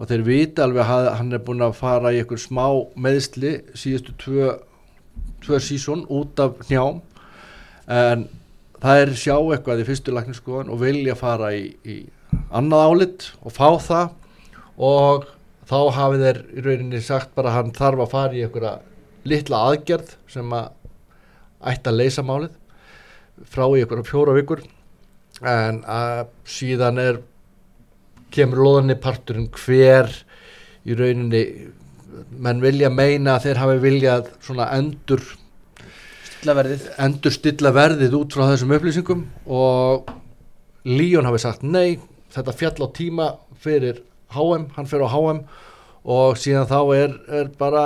og þeir vita alveg að hann er búin að fara í einhver smá meðsli síðustu tvö, tvö sísón út af njám en það er sjá eitthvað í fyrstu lækniskoðun og vilja fara í, í annað álit og fá það. Og þá hafi þeir í rauninni sagt bara hann þarf að fara í einhverja litla aðgerð sem að ætti að leysa málið frá í einhverja fjóra vikur. En að síðan er kemur loðinni parturinn hver í rauninni menn vilja meina að þeir hafi viljað svona endur stilla verðið endur stilla verðið út frá þessum upplýsingum og Líón hafi sagt nei, þetta fjall á tíma fyrir HM, hann fyrir á HM og síðan þá er, er bara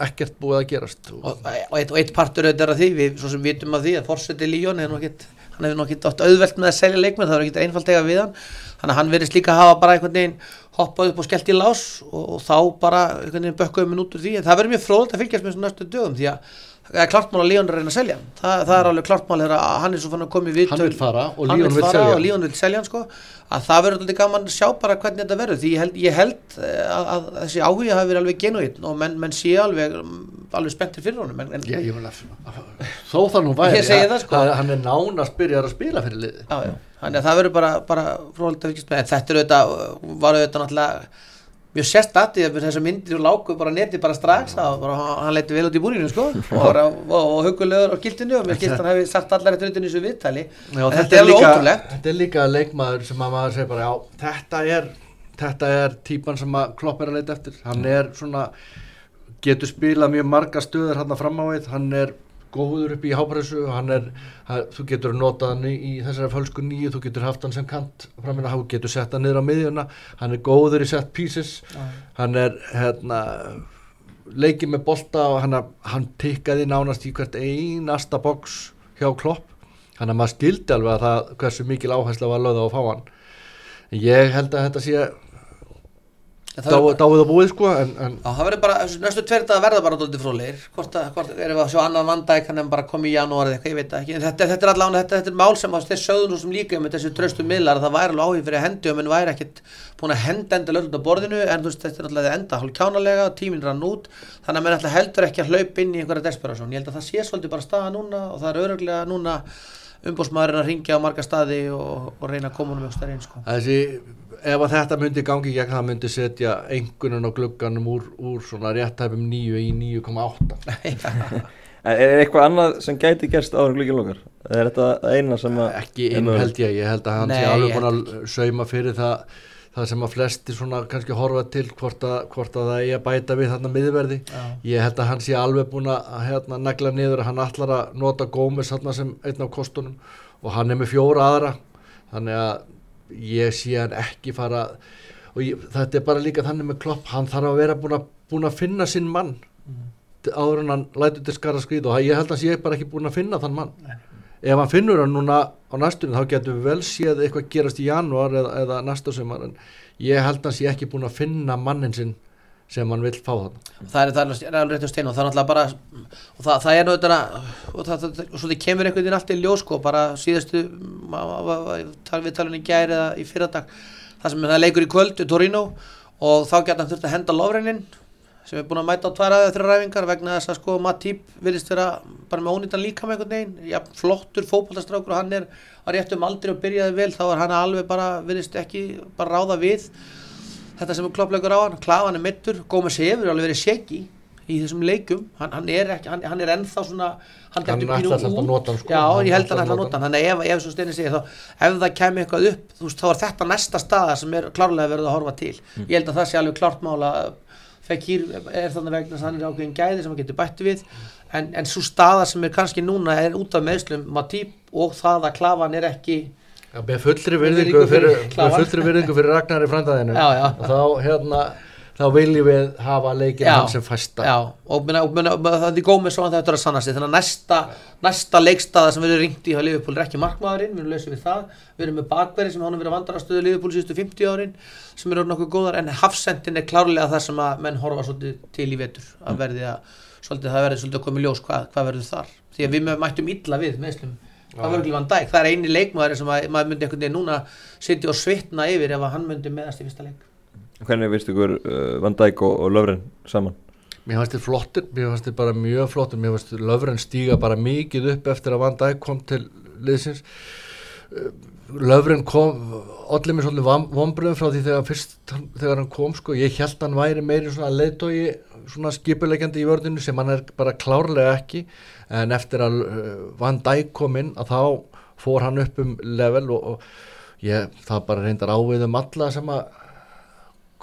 ekkert búið að gerast. Og, og, eitt, eitt partur auðvitað er að því við svo sem vitum að því að Forseti Líón hann hefur nú ekkit átt auðvelt með að selja leikmenn það er ekkit einfalt eiga við hann þannig að hann verðist líka að hafa bara einhvern veginn hoppað upp og skellt í lás og, og þá bara einhvern veginn bökkuðum minn út úr því. En það verður mjög fróðilegt að fylgjast með þessu næstu dögum því að það er klart mál að Líón er að reyna að selja það, það er alveg klart mál þegar að hann er svo fann að koma í viðtöl Hann vill fara og vill fara selja. Líón vil selja hann sko að það verður alltaf gaman að sjá bara hvernig þetta verður því ég held, ég held eh, að, að þessi áhuga hafi verið alveg genuinn og menn, menn sé alveg alveg spenntir fyrir honum en, en, ég vil að þó það nú væri Ég það, sko. að hann er nánast byrjar að spila fyrir liði þannig að það verður bara, bara að þetta er var auðvitað náttúrulega mjög sérstætti að þessar myndir og lágu bara neti bara strax, bara, hann leiti vel út í búrinu sko, *laughs* og, og, og hugulegur á gildinu og mér hann hefði sagt allar eftir utan í þessu viðtali, en þetta er alveg líka, ótrúlegt. þetta er líka leikmaður sem að maður segir bara já, þetta er þetta er típan sem að Klopp er að leita eftir. Hann er svona getur spilað mjög marga stöður hann fram á við. Hann er góður upp í hápressu hann er, hann, þú getur notað hann í, þessari fölsku nýju, þú getur haft hann sem kant framina, þú getur sett hann niður á miðjuna hann er góður í set pieces hann er hérna leikið með bolta og hann, hann tikkaði nánast í hvert einasta box hjá Klopp. Hann að maður skildi alveg að það hversu mikil áhersla var lögða á að fá hann. Ég held að þetta sé dá, dáið og búið sko en, en Já, það verður bara, næstu tveir dag verða bara dóldi fróðleir, hvort, að- hvort erum við að sjá annan vandæk, hann er bara komið í janúar eða eitthvað, ég veit ekki, þetta, þetta er allavega, þetta, þetta er mál sem að þeir sögðu nú sem líka með þessu tröstu miðlar, að það væri alveg áhug fyrir að hendi og menn væri ekkit búin að henda enda lögund á borðinu, en þú veist, þetta er alltaf enda hálf kjánalega, tíminn rann út, þannig að alltaf heldur ekki að hlaupa inn í einhverja desperasjón, ég held að það sé svolítið bara staða núna og það er öruglega núna umbósmaðurinn að ringja á marga staði og, og reyna að koma honum eitthvað inn, sko. þessi ef að þetta myndi gangi gegn það myndi setja engunum á glugganum úr, úr svona réttæfum 9 í 9,8 *laughs* En er eitthvað annað sem gæti gerst áður en glukkin lokar? Er þetta eina sem að ekki inn held ég, ég held að hann sé alveg búin að sauma fyrir það það sem að flesti svona kannski horfa til hvort að, hvort að það er að bæta við þarna miðverði Já. ég held að hann sé alveg búin að hérna, negla niður hann ætlar að nota Gómez þarna sem einn af kostunum og hann er með fjóra aðra. Þannig að ég sé hann ekki fara og ég, þetta er bara líka þannig með klopp hann þarf að vera búin að, búin að finna sinn mann áður en hann lætur til skara skrýð og ég held að hann sé bara ekki búin að finna þann mann ef hann finnur hann núna á næstunni þá getur við vel séð eitthvað gerast í janúar eða, eða næsta sumar en ég held að hann sé ekki búin að finna mannin sinn sem hann vill fá þann það er, alveg rétt á steinu og það er náttúrulega bara og það, það er þetta og það, það, svo þið kemur einhvern veginn allt í ljós sko, bara síðastu við talum í gæri eða í fyrradag það sem það leikur í kvöld Torino og þá getur hann þurft að henda lofreinin sem er búin að mæta á tvær aðeins þrjá ræfingar vegna þess að sko Matip virðist vera bara með ónýttan líka með einhvern veginn. Ja, flottur fótballastrákur og hann er að réttum aldrei og byrjaði vel þá er hann alveg bara virðist ekki bara ráða við þetta sem er kloppleikur á hann, klafan er mittur Gómez hefur alveg verið shaggy í þessum leikum, hann, hann er ekki hann, hann er ennþá svona hann, pínu samt að nota hann, sko. já, ég held að hann ætla að að nota hann. Þannig ef, ef segir þá ef það kemur eitthvað upp, veist, þá er þetta næsta staða sem er klárlega verið að horfa til. Ég held að það sé alveg klárt mála Fekir er þannig vegna að hann er ákveðin gæði sem hann getur bætti við. En, en svo staða sem er kannski núna er út af meðslum Matip og það að klafan er ekki Já, með fullri Virðingu virðingu fyrir, fyrir Klavan. fyrir Ragnar í framtæðinu og þá hérna þá viljum við hafa leikin Já. sem fæsta. Já, og, minna, minna, það er góð með svo að þetta er að sanna sig. Þannig að næsta, næsta leikstaða sem við erum ringt í hjá Liverpool er ekki markmaðurinn, við erum lausið við það. Við erum með bakverði sem hann verið að vandarastöðu Liverpool síðustu 50 árin sem eru nokkuð góðar en hafsendin er klárlega það sem að menn horfa svolítið til í vetur að verði að, svolítið, það verði svolítið að koma í ljós hvað, hvað verður þar. Því að við mættum illa við meðslum það er eini leikmaður sem að, maður myndi einhvern veginn núna sitja og svitna yfir ef að hann myndi meðast í fyrsta leik Hvernig veistu ykkur uh, Van Dijk og, og Löfren saman? Mér fannst þið flottir, mér fannst þið bara mjög flottir mér fannst löfren stíga bara mikið upp eftir að Van Dijk kom til liðsins. Uh, löfren kom allir mér svolítið vonbröðum frá því þegar fyrst þegar hann kom sko, ég held hann væri meiri svona leiðtói svona skipulegjandi í vörðinu sem hann er bara klárlega ekki. En eftir að uh, Van Dijk kom inn að þá fór hann upp um level og, og ég, það bara reyndar ávið um alla sem að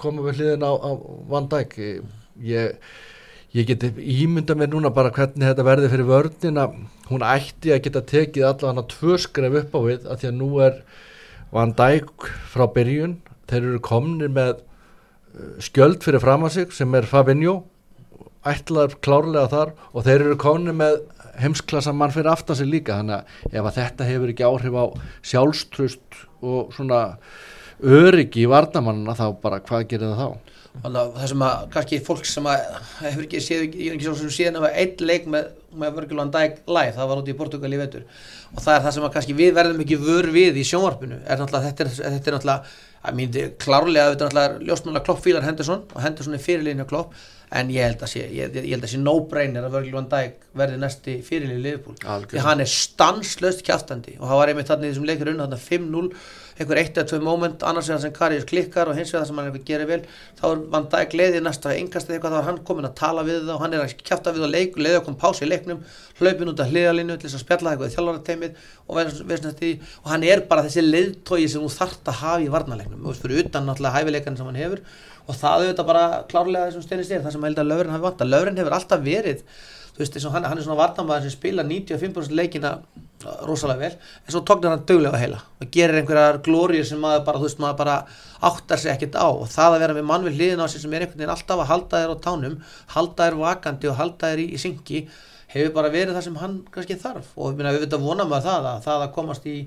koma við hliðin á, á Van Dijk. Ég, ég geti ímynda mér núna bara hvernig þetta verði fyrir vörnina. Hún ætti að geta tekið allavega tvö skref upp á við að því að nú er Van Dijk frá byrjun. Þeir eru komnir með uh, skjöld fyrir fram að sig sem er Fabinho ætlaður klárlega þar. Og þeir eru komnir með heimsklassa mann fyrir aftan sig líka. Þannig að ef að þetta hefur ekki áhrif á sjálfstrust og svona öryggi í varnamannina þá bara hvað gerir það þá? Þannig að það sem að kannski fólk sem að hefur ekki séð, ég er ekki svo sem séð nema einn leik með, með Virgil van Dijk live, það var út í Portugal í vetur og það er það sem að kannski við verðum ekki vör við í sjónvarpinu, er náttúrulega þetta er, þetta er náttúrulega, að mín klárlega þetta er náttúrulega ljósmála Klopp fílar Henderson og Henderson er fyrirliðin á Klopp en ég held að sé, ég, ég held að sé no-brainer að Virgil van Dijk verði næsti fyrirlið Liverpool, Algjörlega. því hann er stanslöst kjáftandi og það var einmitt þarna í þessum leikur unna þarna 5-0, einhver eitt eða tvö moment annars það sem Karius klikkar og hins vegar það sem hann eitthvað gerir vel, þá er Van Dijk leiðið næsta engast eitthvað, þá er hann komin að tala við það og hann er að kjáfta við á leik, leiðið okkur pási í leiknum, hlaupin út af hliðalínu til þess að spjalla eitthvað í þjálfarateimið og, og hann er bara þessi leiðtói sem þú þart að hafa í veist, fyrir utan náttúrulega hæfileikan sem hann hefur. Og það er þetta bara klárlega þessum steinist er það sem held að Löfren hafi vant að Löfren hefur alltaf verið þú veist, eins og hann, hann er svona varnamæður sem spila 95% leikina rosalega vel en svo tóknar hann döglega heila og gerir einhverjar glóriur sem maður bara, þú veist, maður bara áttar sig ekkert á. Og það að vera með mann við hliðin á sig sem er einhvern veginn alltaf að halda þér á tánum halda þér vakandi og halda þér í, í syngi hefur bara verið það sem hann kannski þarf. Og minna, við veitum að vona maður það að það að komast í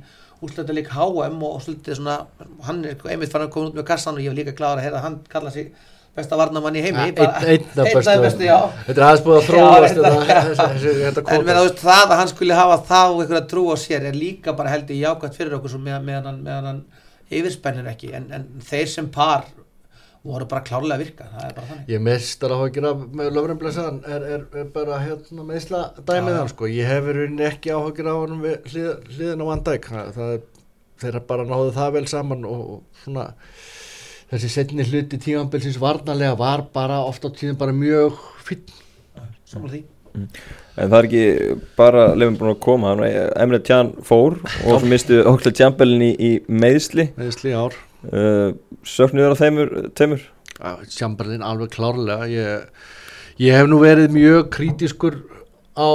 úsleita lík HM og svolítið svona, hann er einmitt fann að koma út með kassan og ég var líka kláður að heyra að hann kalla sig besta varnamann í heimi bara- einna bestu, bestu, Þetta er aðeins búið að *laughs* þróast þetta En meina, þú veist, það að hann skuli hafa þá einhverja trú á sér er líka bara held ég jákvæmt fyrir okkur meðan, meðan, hann- meðan hann yfirspennir ekki en, en þeir sem par voru bara klárlega að virka bara Ég mestar að áhugir af með Löfren Blesaðan er, er, er bara hérna meðsla dæmið Já, já. hann sko. Ég hef í rauninni ekki áhugir á hann við hlið, hliðin á Van Dijk. Það, það er, þeirra bara náðu það vel saman og, og svona þessi setni hluti tímanbilsins varnarlega var bara ofta á tíðin bara mjög finn. Sammála því. En það er ekki bara lefum búin að koma hann, Emre Tjan fór og svo mistu Oxlade Chamberlain í, í meðsli Meðsli ár. uh, söknuður á þeimur, þeimur Chamberlain alveg klárlega. Ég, ég hef nú verið mjög kritískur á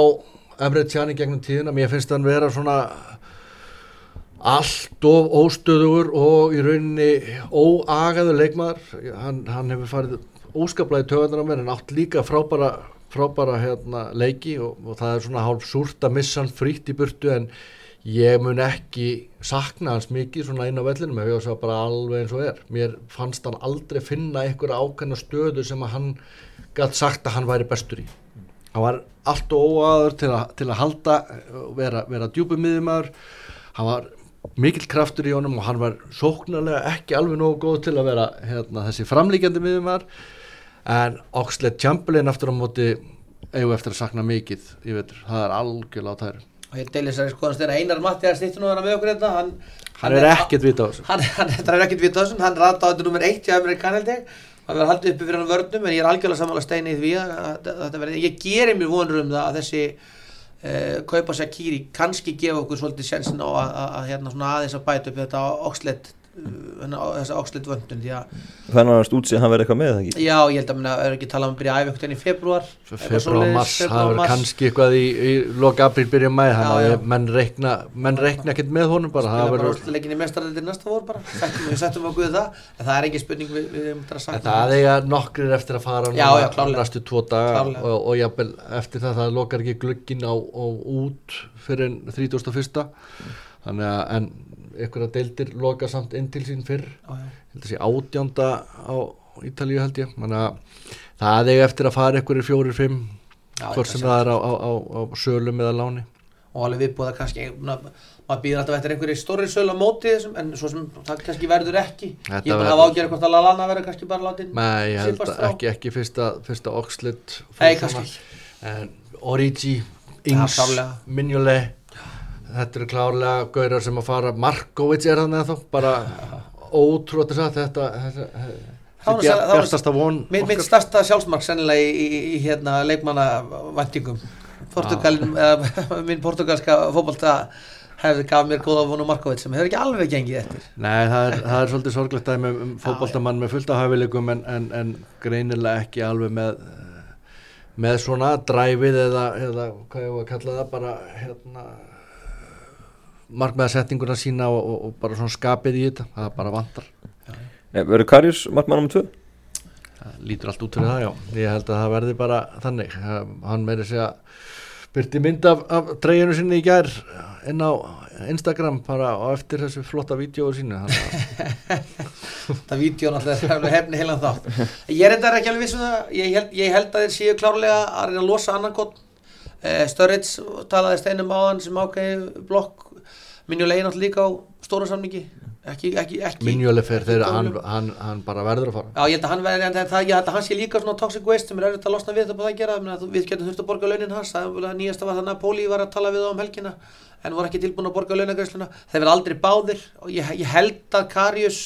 Emre í gegnum tíðina mér finnst hann vera svona allt of óstöðugur og í rauninni óagaður leikmaður. Hann, hann hefur farið óskaplega í töðunar á mér en átt líka frábæra, frábæra hérna, leiki og, og það er svona hálf súrt að missa hann frítt í burtu en ég mun ekki sakna hans mikið svona inn á vellinum ef ég var bara alveg eins og er. Mér fannst hann aldrei finna einhverja ákveðna stöðu sem að hann gætt sagt að hann væri bestur í. Hann var allt og óaður til, að- til að halda vera, vera djúpum miðumæður hann var mikill kraftur í honum og hann var sóknarlega ekki alveg nógu góð til að vera hérna, þessi framlíkjandi miðumæður en Oxlade Chamberlain aftur á móti eigum eftir að sakna vetur, það er algjörlega á tæru. Og ég deilis að skoðast þeirra Einar Matti að stýttu nú þarna með okkur þetta hann, hann er ekkert vita á þessu. hann, hann, er ekkert við þessum, hann rata á þetta nummer eitt hjá Amerikan held ég, hann verður haldið uppi fyrir hann vörnum en ég er algjörlega sammála steini í því að, að, að ég gerir mér vonur um það að þessi uh, kaupa Shakiri kannski gefa okkur svolítið sjensin á að, hérna svona aðeins að bæta upp þetta Oxlade þessa Oxlade vöndun því að þannig að hann stútsi að hann verði eitthvað með það ekki? Já, ég held að minna, er ekki talað um að byrja einhvern veginn í februar februar mars, það verður kannski eitthvað í, í loka april byrja mæ þannig Já, að já. ég- menn reikna menn reikna ekkert með honum bara það verður úrslitaleikin í mestaraldir næsta vor bara. Við settum okkur það en það er ekki spurning við, við um þetta að En sakna það eiga nokkrir eftir að fara Já, núna já, næstu tvo daga og, og jafnvel eftir það það lokar ekki glugginn á, á út fyrir en 31. þannig að en einhverja deildir loka samt inn til sín fyrr. Átjánda á Ítalíu held ég. Það eiga eftir að fara einhverjir fjórir, fimm hvort sem það er á, á, á, á sölum eða láni. Og alveg viðbúða kannski maður býður alltaf eftir einhverju stóri söl á móti þessum en svo sem það kannski verður ekki. Þetta ég er bara hafa ágjörð hvort að Lallana verður kannski bara látin Nei, ég held að ekki, ekki fyrsta, fyrsta Oxlade Origi, Ings. Mignolet þetta eru klárlega gaurar sem að fara Markovic er þannig að þá bara þess að þetta Það var- bjartasta von mitt, stærsta sjálfsmark sennilega í, í, í hérna leikmanna væntingum Portugalin, uh, *laughs* minn portugalska fótbolta hefði gaf mér góða vonu Markovit sem hefur ekki alveg gengið eftir. Nei, það er, það er svolítið sorglegt um, um fótboltamann með fullt af hæfileikum en, en, en greinilega ekki alveg með með svona dræfið eða, eða hvað ég var að kalla það bara hérna markmeðasettinguna sína og, og, og bara svona skapið í þetta, það bara vantar. Eh, verður Karius markmann um tvö? Það lítur allt út fyrir það, já. Ég held að það verði bara þannig, hann meiri segja byrti mynd af, af dreiginu sinni í gær inn á Instagram bara á eftir þessu flotta vídjóu sínu. *laughs* Það náttúrulega er hefni heilan þátt. Ég er enda ekki alveg vissum það. Ég held, ég held að þeir séu klárlega að reyna að losa annan gott eh, Störrits talaði steinum á hann sem ákveði blokk minjulegin náttúrulega líka á stóra samningi. Ekki, ekki, ekki Minjuleg fer þegar hann, hann, hann bara verður að fara. Já, ég held að hann, verði, en það, ég held að hann sé líka svona toxic waste sem er erfitt að losna við það búið að gera. Menna, við getum þurft að borga launin hans. Það er nýjasta var það Napoli var að tala við á um helgina en voru ekki tilbúin að borga launagreisluna þeir verða aldrei báðir. Og ég, ég held að Karius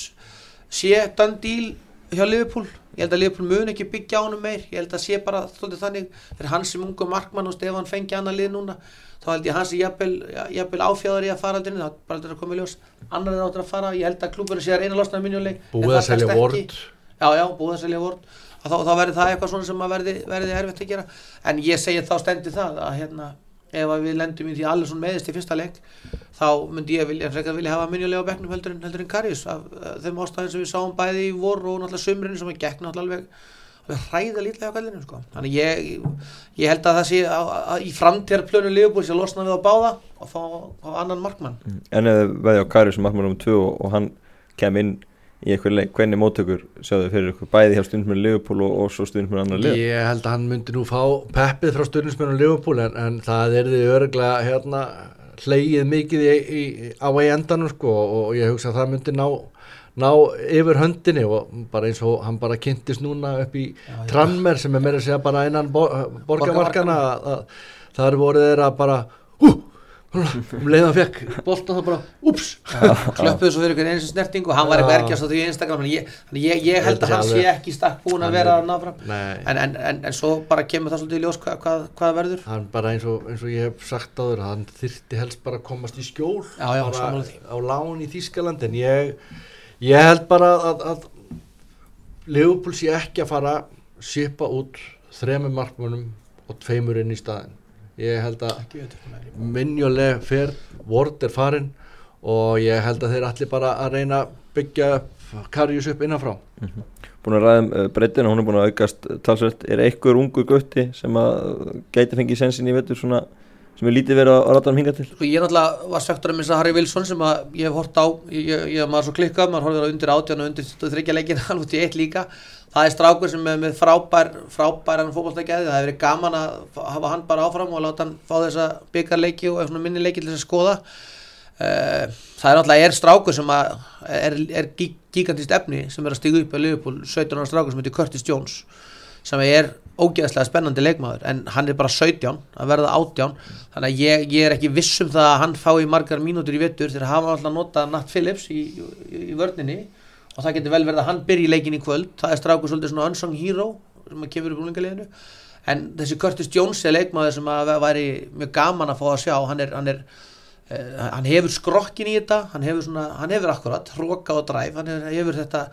sé done deal hjá Liverpool. Ég held að Liverpool mun ekki byggja á hann meir. Ég held að sé bara þannig. Fyrir hans sem ungu markmann og Stefan fengi annar lið núna þá held ég hans jafnvel áfjáður í að fara aldrei það er bara aldrei að koma í ljós. Annar er áttur að fara ég held að klúburinn sé að reyna að losna minnuleg búið að selja vort já já búið að selja vort þá, þá verður það eitthvað svona sem verði, verði erfitt að gera. En ég segi þá stendi það að hérna ef við lendum í því allir svona meðist í fyrsta leik þá myndi ég vilja, vilja hafa minjulega á bekknum heldur en, heldur en Karius af þeim ástæðin sem við sáum bæði í vor og náttúrulega sömurinn sem að gekk náttúrulega alveg, alveg hræða lítið á kallinu sko. þannig ég, ég held að það sé að, að í framtíðarplönu Liverpool sé að losna við á báða og fá, fá annan markmann mm. En ef veði á Karius sem markmann um 2 og, og hann kem inn í eitthvað leik, hvernig móttökur sjáðu fyrir ykkur bæði hjá stundismennu Liverpool og, og svo stundismennu annar lið? Ég held að hann myndi nú fá peppið frá stundismennu Liverpool en, en það er því örglega hérna hleyið mikið í, í, á í endanum sko og ég hugsa að það myndi ná, ná yfir höndinni og bara eins og hann bara kynntist núna upp í já, Tranmer sem er meira að segja bara einan borgarmarkana það er voruð þeirra bara hú um leiðan fekk bolta það bara ups *laughs* klöppuðu svo fyrir einhvern eins snerting og hann var eitthvað ergjast á því í Instagram ég, ég, ég held að hann sé ekki stakk búin að vera að ná fram en, en, en, en svo bara kemur það svolítið í ljós hva, hvað, hvað verður. Hann bara eins og, eins og ég hef sagt á þér hann þyrti helst bara að komast í skjól já, já, á lán í Þískaland en ég, ég held bara að, að Leopold sé ekki að fara sipa út þremi markmunum og tveimur inn í staðin ég held að minnjuleg fyrr vort er farin og ég held að þeir allir bara að reyna að byggja Karius upp innanfrá. Mm -hmm. Búin að ræðum uh, breytin og hún er búin að aukast talsvöld, er einhver ungu götti sem að gæti fengið sensin í vettur svona sem er lítið verið að rata um hinga til. Sko ég er náttúrulega var svektur að missa Harry Wilson sem að ég hef hort á, ég, ég, maður svo klikkað, maður horfður á undir átjánu og undir þryggja leikin, hann *laughs* út í eitt líka. Það er strákur sem er með frábær frábæran fókbaltækjaði, það hefur verið gaman að hafa hann bara áfram og láta hann fá þessa byggarleiki og minni leiki til þess að skoða. Uh, það er náttúrulega er strákur sem er, er gigantist efni sem er að stiga upp á Liverpool 17 ára strákur sem heitir Curtis Jones sem er ógeðslega spennandi leikmaður en hann er bara 17 að verða 18 þannig að ég, ég er ekki vissum það að hann fái margar mínútur í vettur þegar hafa alltaf notað Nat Phillips í, í, í vörninni. Og það getur vel verið að hann byrji leikin í kvöld. Það er strákur svolítið svona unsung hero sem að kemur í búlingarleginu en þessi Curtis Jones er leikmaður sem að væri mjög gaman að fá að sjá. Hann, er, hann, er, hann hefur skrokkin í þetta hann hefur, svona, hann hefur akkurat hróka og dræf, hann hefur, hefur þetta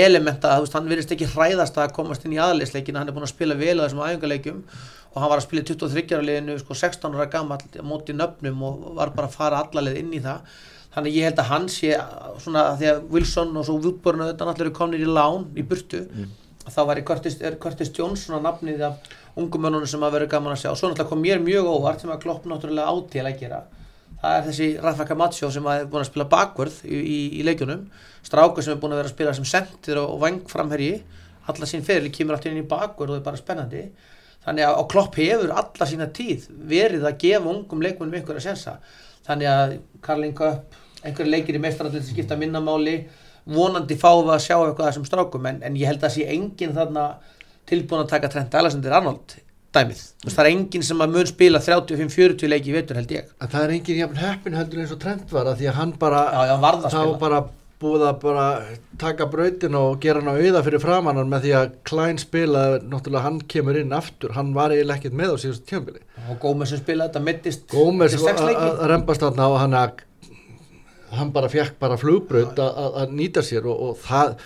elementa, veist, hann verðist ekki hræðast að komast inn í aðleisleikina, hann er búin að spila vel á þessum æfingarleikum og hann var að spila 23 ára liðinu, sko 16 ára gammal móti nöfnum og var bara að fara allarleið inn í það. Þannig ég held að því að Wilson og svo Woodburn þetta náttúrulega komnir í lán í burtu mm. þá var Curtis, Curtis Jones svona nafnið af ungumönunum sem að vera gaman að sjá. Og svo náttúrulega kom mér mjög óvart sem að klopp náttúrulega átíl að gera það er þessi Rafa Camacho sem er búin að spila bakvörð í, í, í leikjunum. Strákur sem er búin að vera að spila sem sentir og, vangframherji alla sín ferli kemur alltaf inn í bakvörð og er bara spennandi. Þannig að klopp hefur alla sína tíð verið að gefa ungum leikmunum að sensa þannig að Karlin Köpp einhverju leikir í meistrarallir sem skipta minnamáli vonandi fáum við að sjá eitthvað þessum strákum en, en ég held að sé enginn þarna tilbúin að taka Trent Alexander Arnold dæmið, mm. það er enginn sem að mun spila 35-40 leiki í vettur held ég. Að það er enginn jafn heppin heldur eins og Trent var að því að hann bara, já, já, hann þá bara búið að bara taka brautin og gera hann á auða fyrir framannan með því að Klein spila, náttúrulega hann kemur inn aftur, hann var eiginlega ekkert með á síðust tjömbili og Gómez sem spilaði þetta mittist Gómez að reymbast þarna og hann að hann bara fekk bara flugbröð að nýta sér og, og það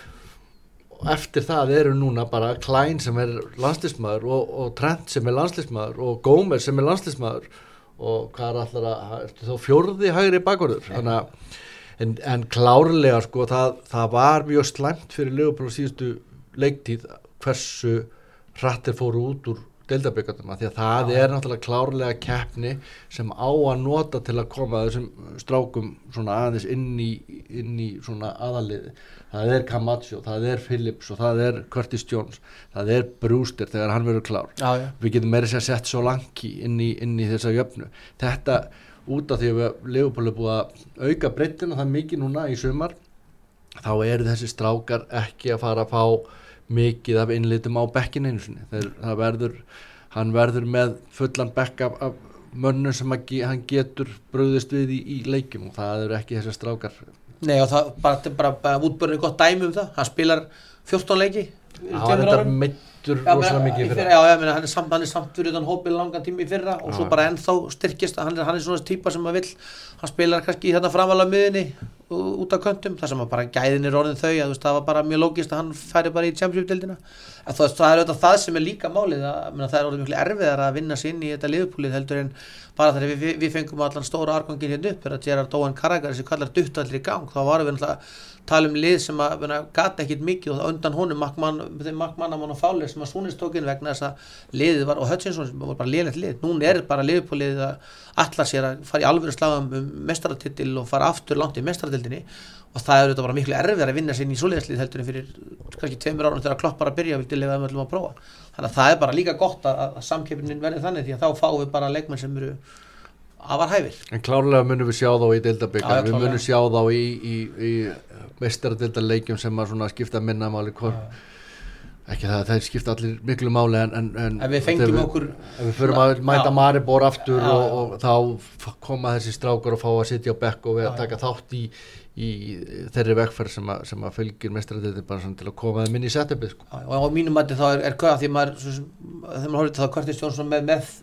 eftir það eru núna bara Klein sem er landslismæður og, og Trent sem er landslismæður og Gómez sem er landslismæður og hvað er alltaf að þá fjörði hægri bakvarður en, en klárlega sko það, það var mjög slæmt fyrir Leopold síðustu leiktíð hversu hrattir fóru út úr deildaböggandum því að það er náttúrulega klárlega keppni sem á að nota til að koma þessum strákum svona aðeins inn í, inn í svona aðaliði það er Camacho, það er Phillips og það er Curtis Jones, það er Brewster þegar hann verður klár. Já, já. við getum meira sér að setja svo langi inn í, inn í þessa jöfnu. Þetta út af því að við Leopold er búið að auka breyttina það mikið núna í sumar þá eru þessi strákar ekki að fara að fá mikið af innlitum á bekkin einu sinni. Það verður, hann verður með fullan bekk af, af mönnum sem ge- hann getur bröðist við í, í leikjum og það eru ekki þessi strákar. Nei og það bara, þetta er bara, bara útbörður gott dæmi um það. Hann spilar 14 leiki. Hann tveimur er árum. Meittur rosalega mikið í fyrra, já, ég meina, hann er samt, hann er samt fyrir utan hópið langan tími í fyrra og svo bara ennþá styrkist hann er, hann er svona típa sem maður vill hann spilar kannski í þarna framalega miðinni út af köntum, þar sem að bara gæðin er orðin þau að þú veist, það var bara mjög lógist að hann færi bara í þú veist, það er auðvitað það sem er líka málið að, meina, það er orðið miklu erfiðar að vinna sig inn í þetta liðupúlið heldur en bara þegar við, við, við fengum allan stóra argangin hérna upp þegar Gerard Owen Carragher sem kallar dutt allir í gang þá varum við náttúrulega að tala um lið sem að gata ekkit mikið og undan honum Makman, þeim Makmannamann og Fálir sem að Súnins tók inn vegna þess að liðið var og Hutchinson sem var bara liðlegt lið. Núna er bara liðupúlið að allar sér að fara í alvöru slagum um mestaratitil og fara aftur langt í mestaratildinni og það er auðvitað bara miklu erfiðar að vinna sér í svoleiðslið heldur en fyrir kannski tveimur árum þegar klopp bara að byrja vildi lifa um að prófa. Þannig að það er bara líka gott að, að samkeppnin verði þannig því að þá fáum við bara leikmenn sem eru afar hæfir. En klárlega munum við sjá þá í deildabikar, við munum sjá þá í, í, í mestaradeildarleikjum sem að skipta minna máli hvort, ekki það að þeir skipta allir miklu máli en, en, en við fengjum okkur við förum að mæta. Maribor aftur Já, og, já. og þá koma þessi strákar og fá að sitja á bekk og við að Já, taka þátt í, í þeirri vegferð sem, að, sem að fylgir mestaradeildir bara til að koma þeim inn í setupið sko. Og á mínum mæti þá er, er hvað því maður sem- þegar maður horfði þá Curtis Johnson með, með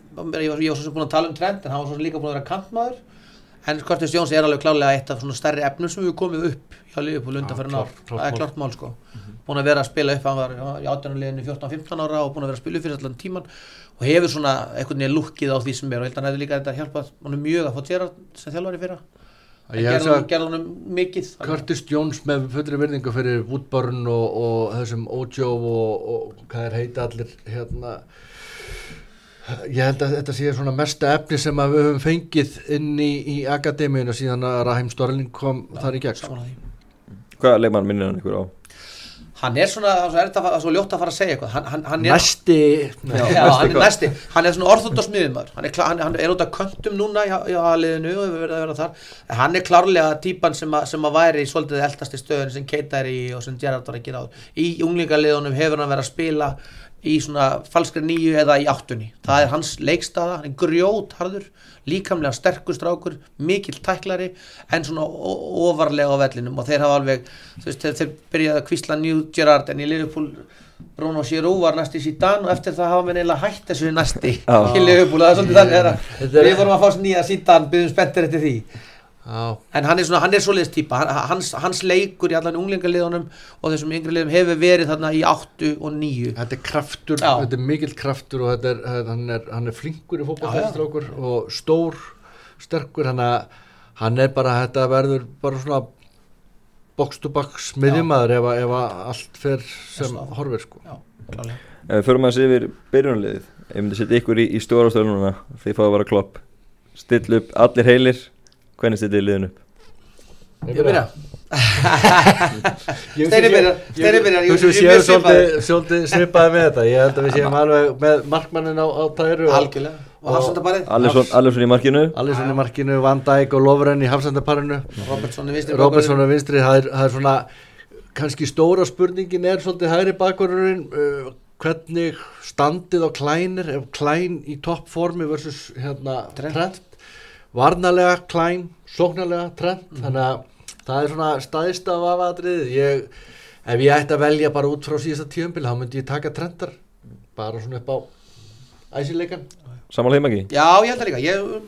ég var, ég var svo sem búin að tala um trend en hann var svo sem líka búin að vera kantmaður en Curtis Johnson er alveg klálega eitt af svona stærri efnum sem við komið upp hjá Liverpool ár, klárt- klárt það er klart mál sko búin að vera að spila upp, hann var í átjónuleginu 14-15 ára og búin að vera að spila upp fyrir allan tíman og hefur svona einhvern veginn lukkið á því sem er og held að hann hefði líka þetta hjálpað honum mjög að fá Gerard sem þjálfari fyrra en gerði honum mikið Curtis Jones með fullri virðingu fyrir Woodburn og, og þessum Ojo og, og hvað er heita allir hérna ég held að þetta sé svona mesta efni sem að við höfum fengið inn í, í akademíuna síðan að Rahim Storling kom þar í gegn sko. saman að því Hvaða leikmann minnir hann ykkur á? Hann er svona, það er fara- svo ljótt að fara að segja eitthvað. Hann, hann, hann er næsti Já, næsti hann er næsti, hann er svona orðhundars miðumar hann er, hann er út af köntum núna í, í aðliðinu að hann er klárlega típan sem, að- sem að væri í svolítið eldasti stöðun sem Keita er í og sem Gerard var að gera á í unglingaliðunum hefur hann verið að spila í svona falskri nýju eða í áttunni. Það er hans leikstaða, hann er grjót harður líkamlega sterkur strákur mikill tæklari en svona ofarlega á vellinum. Og þeir hafa alveg þú veist, þeir, þeir byrjaði að kvísla New Gerard en í Liverpool Bruno Giroud var næsti í Zidane og eftir það hafa við neila hætt þessu næsti í Liverpool, það er svolítið þannig er- við vorum að fá nýja Zidane, byggðum spenntir eftir því Já, en hann er svona, hann er svoleiðis típa. Hann, hans, hans leikur í allan unglingaliðunum og þessum yngri liðum hefur verið þarna í áttu og nýju þetta er kraftur Já. þetta er mikill kraftur og þetta er, hann, er, hann er flinkur í fótballstrákur og stór, sterkur. Hann, að, hann er bara þetta verður bara svona box to box miðjumæður ef, að- ef að allt fer sem horfir sko. já, klálega. Ef við förum að sé yfir byrjunarliðið. Ef við myndum setja ykkur í, í stóra stöðununa Þið fáið að vera klopp. Still upp allir heilir Hvernig stillið liðin upp? ég byrja. Steini byrjar, Steini byrjar, Þú séu svolítið, svolítið svipaði með þetta. Ég held að við séum alveg með markmannin á, á tæru og algjörlega. Og Hafsandabarið, Alisson, Alisson í markinu. Alisson í markinu, Van Dijk og Lovren í hafsendaparinu. Robertson í vinstri Robertson á vinstri það er, það er svona kannski stóra spurningin er svolítið hægri bakvarurinn uh, hvernig standið á klænir ef klæn í toppformi versus hérna Trent. trend varnalega klæn, sóknarlega trend Mhm. þannig að það er svona staðist af ég, ef ég ætti að velja bara út frá síðasta tíumbil þá myndi ég taka trendar bara svona upp á æsileikan Samanlega heim ekki? Já, ég held það líka ég,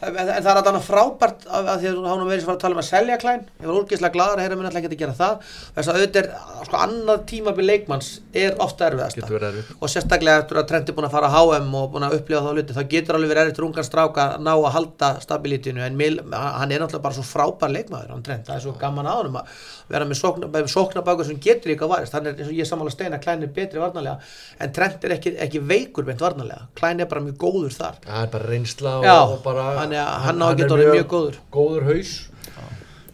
en, en það er alltaf frábært af, af því að hann verið að fara að tala um að selja klæn ég var úrgeðslega gladur að heyra mér alltaf ekki að gera það. Þess að auðvitað er, sko, annað tímabil leikmanns er ofta erfitt. og sérstaklega eftir að Trent er búin að fara á HM og búin að upplifa þá hluti, þá getur alveg verið erfitt rungan stráka að ná að halda stabilitinu. En Mil, hann er náttúrulega bara svo frábær leikmaður hann Trent, það er svo gaman á hann að vera með sókna, með sóknabækur sem getur líka varist. Hann er eins og ég samála steina, Klein er betri varnalega en Trent er ekki, ekki veikur beint varnalega, Klein er bara mjög góður þar. Það er bara reynsla Já, og, og bara hann er- hann á að geta orðið mjög góður. góður haus.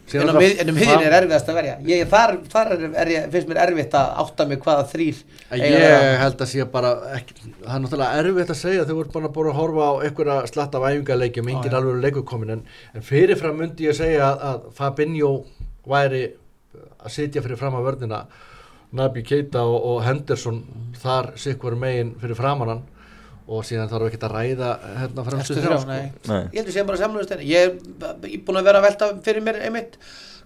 En, um miðjun er erfiðast að verja. Ég, þar, þar er, er ég, finnst mér erfitt að átta mig hvaða þrýr að Ég held að sé bara ekki, það er náttúrulega erfitt að segja þau voru bara búin að horfa á einhverja slatt af æfingarleikjum, engin já. alveg leikur komin en, en fyrirfram myndi ég segja að, að Fabinho væri að sitja fyrir fram að vörnina Nabi Keita og, og Henderson þar sikkur megin fyrir framannan og síðan þarf ekki að ræða hérna fremstu þrjá sko. Ég heldur sem bara samlega stein Ég er búin að vera að velta fyrir mér einmitt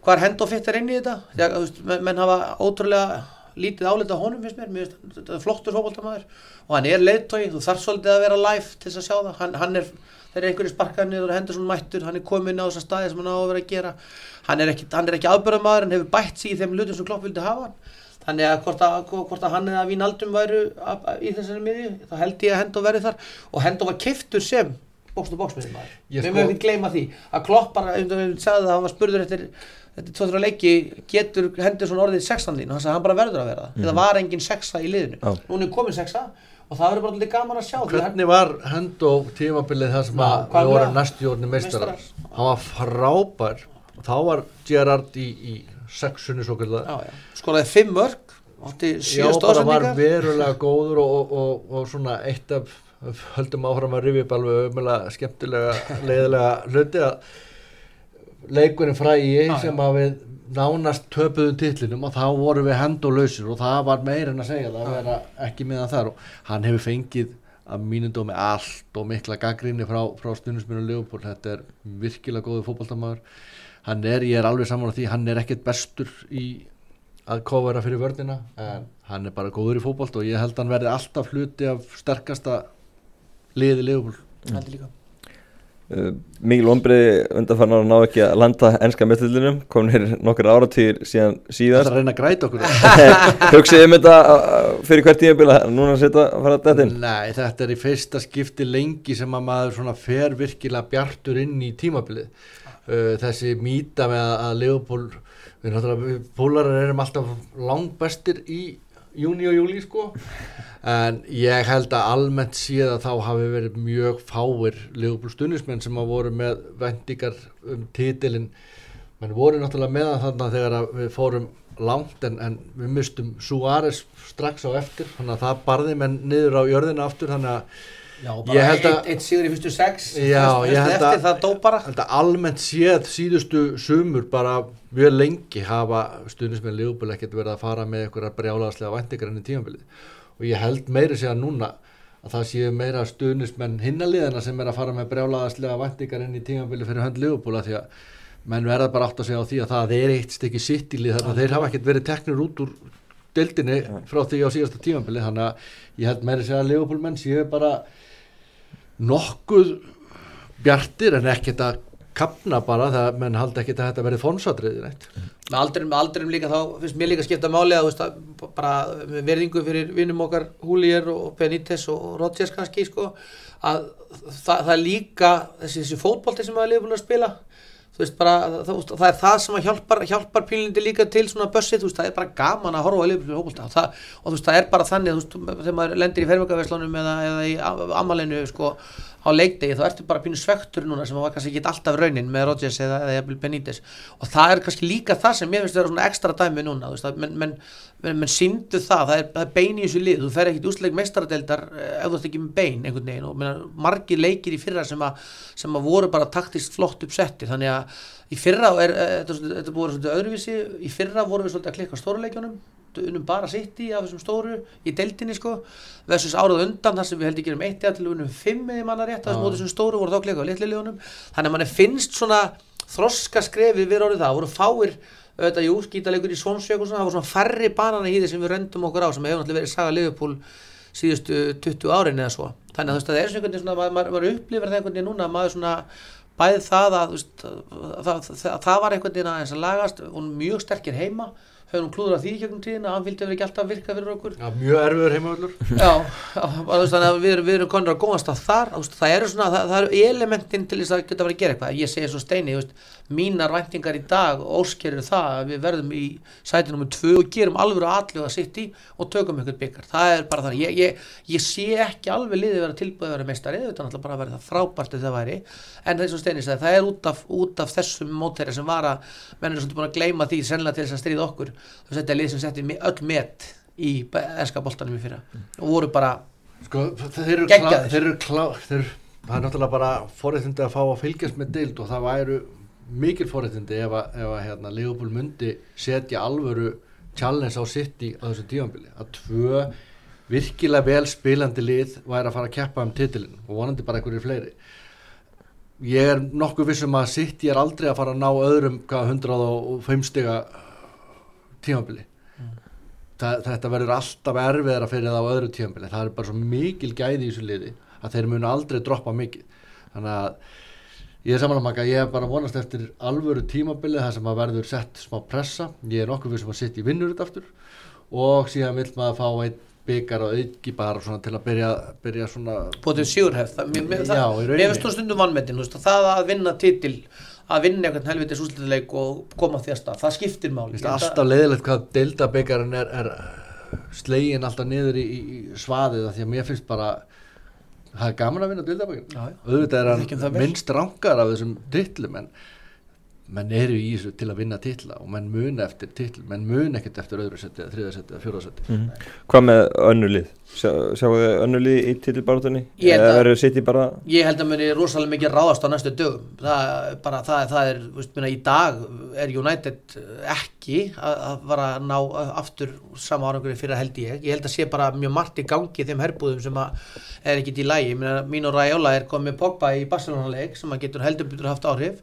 Hvar hend og fitt er inn í þetta. Þú veist, menn, hafa ótrúlega lítið álita honum finnst mér, mér þetta er flottur fótboltamaður. Og hann er leiðtói, þú þarf svolítið að vera live til þess að sjá það, hann, hann er þeir eru einhverju sparkaði niður og hendur svona mættur hann er komin á þessa staði sem hann á að vera að gera. Hann er ekki, hann er ekki afbörðamaður hann hefur bætt sig í þeim hlutum sem Klopp vildi hafa hann þannig að hvort að, hvort að hann eða Vínaldum væru í þessari miðju þá held ég að Hendo verði þar. Og Hendo var keiftur sem bókst og bóksmiðin maður Ég við sko- mögum ekki gleyma því að Klopp bara, um við sagði það, hann var spurður eftir þetta tvo þrjá leiki, getur Henderson orðið sexan þín og hann sagði hann bara verður að vera það. Það var engin sexa í liðinu. Já. núna er komin sexa og það verður bara alltaf gaman að sjá því Hvernig var Hendo tímabilið það sem að við vorum var- næstu jórni meistarar? Meistarar. Hann var frábær. Og þá var Gerard í, í sexunni svo kallar. skoraði fimm mörg Já, bara var verulega góður og, og, og, og svona eitt af höldum áfram að rifja upp alveg umjöla skemmtilega, leiðilega hluti að leikurinn frægi Já, sem að við nánast töpuðum titlinum og þá vorum við hendolausir og það var meira en að segja það að vera ekki með það þar og hann hefur fengið að mínum dómi allt og mikla gaggrinni frá, frá stundisminu Leopold, þetta er virkilega góður fótballtamaður hann er, ég er alveg saman á því, hann er ekkert bestur í að kofara fyrir vörnina. En hann er bara góður í fótbolt og ég held að hann verði alltaf hluti af sterkasta liði Heldur líka. Uh, mikil ombriði undanfarnar að ná ekki að landa enska meðlunum kominir nokkur áratýr síðan Það er síðast að reyna að græta okkur? *laughs* Hugsið um þetta uh, fyrir hvert tímabila núna að setja að fara að þetta inn? Nei, þetta er í fyrsta skipti lengi sem að maður svona fer virkilega bjartur inn í tímabilið uh, þessi mýta með að- Leopold við náttúrulega, pólarar erum alltaf langbestir í júni og júli sko. En ég held að almennt séð að þá hafi verið mjög fáir Leopold stunismenn sem að voru með vendingar um titilin menn voru náttúrulega með það þarna þegar við fórum langt en, en við mistum Suárez strax á eftir þannig að það barði menn niður á jörðina aftur þannig að Já, bara eitt, eitt sigur í fyrstu sex Já, Haustið ég held eftir, að- það dó bara. almennt séð síðustu sumur bara mjög lengi hafa stuðnismenn Leopold ekkert verið að fara með einhverja brjálaðslega væntingar enn í tímabilið. Og ég held meiri segja núna að það séu meira stuðnismenn hinnaliðina sem er að fara með brjálaðslega væntingar enn í tímabilið fyrir hönd af því að menn verða bara átt að segja á því að það er eitt stykki sitt í lið þannig að þeir hafa ekkert verið teknir út úr deildinni frá því á síðasta tímabilið. Þannig að ég held meiri segja að Leopold menn séu bara nokkuð bjartir en ekkert að kapna bara það menn haldi ekkert að þetta verið fónsatriðir eitt með aldrinum, aldrinum líka þá finnst mér líka að skipta máli að, veist, að bara verðingu fyrir vinnum okkar Húlier og Benítez og Rodgers kannski sko, að það, það líka þessi, þessi fótbolti sem maður er búin að spila veist bara, það, það er það sem hjálpar, hjálpar pínlindi líka til svona bössið, það er bara gaman að horfa á liðbúin fótbolta og, það, og veist, það er bara þannig, veist, þegar maður lendir í fermjökaverslunum eða, eða í amalinu sko, á leikdegi, þá ertu bara pínu svektur núna sem var kannski ekki alltaf raunin með Rodgers eða, eða Benítez. Og það er kannski líka það sem mér finnst að vera svona ekstra dæmi núna, veist, menn, menn, menn, menn síndu það, það er, er bein í þessu lið. Þú fer ekkit úsleik meistaradeldar eh, ef þú ert ekki með bein einhvern veginn. Og menna, margir leikir í fyrra sem að, sem að voru bara taktist flott uppsettir, þannig að í fyrra er, eh, þetta, þetta búið svolítið öðruvísi, í fyrra vorum við svolítið að klikka á stóruleikjunum unum bara sitt í af þessum stóru í deildinni sko versus árað undan þar sem við heldur gerum eitt eða til unum fimm eða manna rétt að þessum stóru voru þá klika á litlilegunum þannig að manni finnst svona þroska skrefið við orðið það. Voru fáir auðvitað jú skítalegur í svonsjöku það voru svona færri banana hýði sem við rendum okkur á sem hefur náttúrulega verið saga Liverpool síðustu 20 árin eða svo. Þannig að það er svona svona maður, maður upplifir það svona það það, það, var einhvern veginn að lagast og mjög sterkir heima höfum klúður að því gegnum tíðina hann vildi verið ekki alltaf virka fyrir okkur? Já, mjög erfiður heimavöldur Já, þannig að við erum, við erum konur að góðast að þar, það eru svona, það, það eru elementin til þess að geta verið að gera eitthvað, ég segi svo steini, veist, mínar væntingar í dag óskerir það að við verðum í sæti nr. 2 og gerum alveg allu að sitt í og tökum einhvern byggar, það er bara þannig, ég, ég, ég sé ekki alveg liðið vera tilbúið að vera meistari, þetta er náttúrulega bara að vera það frábært ef það væri, en það er svo steini, það er út af, út af þessum mótæri sem var að menn er svona búin að gleyma því sennilega til þess að stríða okkur, þú er lið sem setti öll met í enska boltanum í fyrra. Og voru bara Sko, þeir eru Geggjaðir. klá, þeir eru klá, þeir, það er náttúrulega bara forréttindi að fá að fylgjast með dild og það væru mikil forréttindi ef að, ef að hérna, Leopold myndi setja alvöru challenge á City á þessu tífambili að tvö virkilega vel spilandi lið væri að fara að keppa um titilin og vonandi bara einhverju fleiri. Ég er nokkuð vissum að City er aldrei að fara að ná öðrum hvað, 105 stiga tífambili það, þetta verður alltaf erfiðara fyrir það á öðru tíðanbili það er bara svo mikil gæði í þessu liði að þeir munu aldrei droppa mikið. Þannig að ég er samanlega maka ég er bara vonast eftir alvöru tímabili þar sem að verður sett smá pressa. Ég er nokkuð við sem að sitt í vinnur þetta aftur og síðan vil maður fá einn byggar og auki bara svona til að byrja, byrja svona bótið sigurhefð það, mér, finnst þú stundum vannmetinn það að vinna titil að vinna einhvern helvitis úslitileik og koma því að það skiptir máli. Alltaf leiðilegt hvað deildabyggarinn er, er slegin alltaf niður í, í svaðið því að mér finnst bara það er gaman að vinna já. auðvitað er hann minnst rangar af þessum titlum en menn eru í þessu til að vinna titla og menn mun eftir titl, menn mun ekkert eftir öðru seti, eða þriða seti, eða fjóra seti Mhm. Hvað með önnur lið? Sjá, sjáu þið önnur lið í held Eða að- verður City bara ég held að muni rosalega mikið ráðast á næstu dögum. Það, bara, það, það er, þú veist, minna, í dag er United ekki að, að vara að ná aftur sama árangur fyrir held ég, ég held að sé bara mjög margt í gangi í þeim herbúðum sem að er ekkit í lægi, mín og Raiola er komið með Pogba í Barcelona-leik sem að getur heldur betur haft áhrif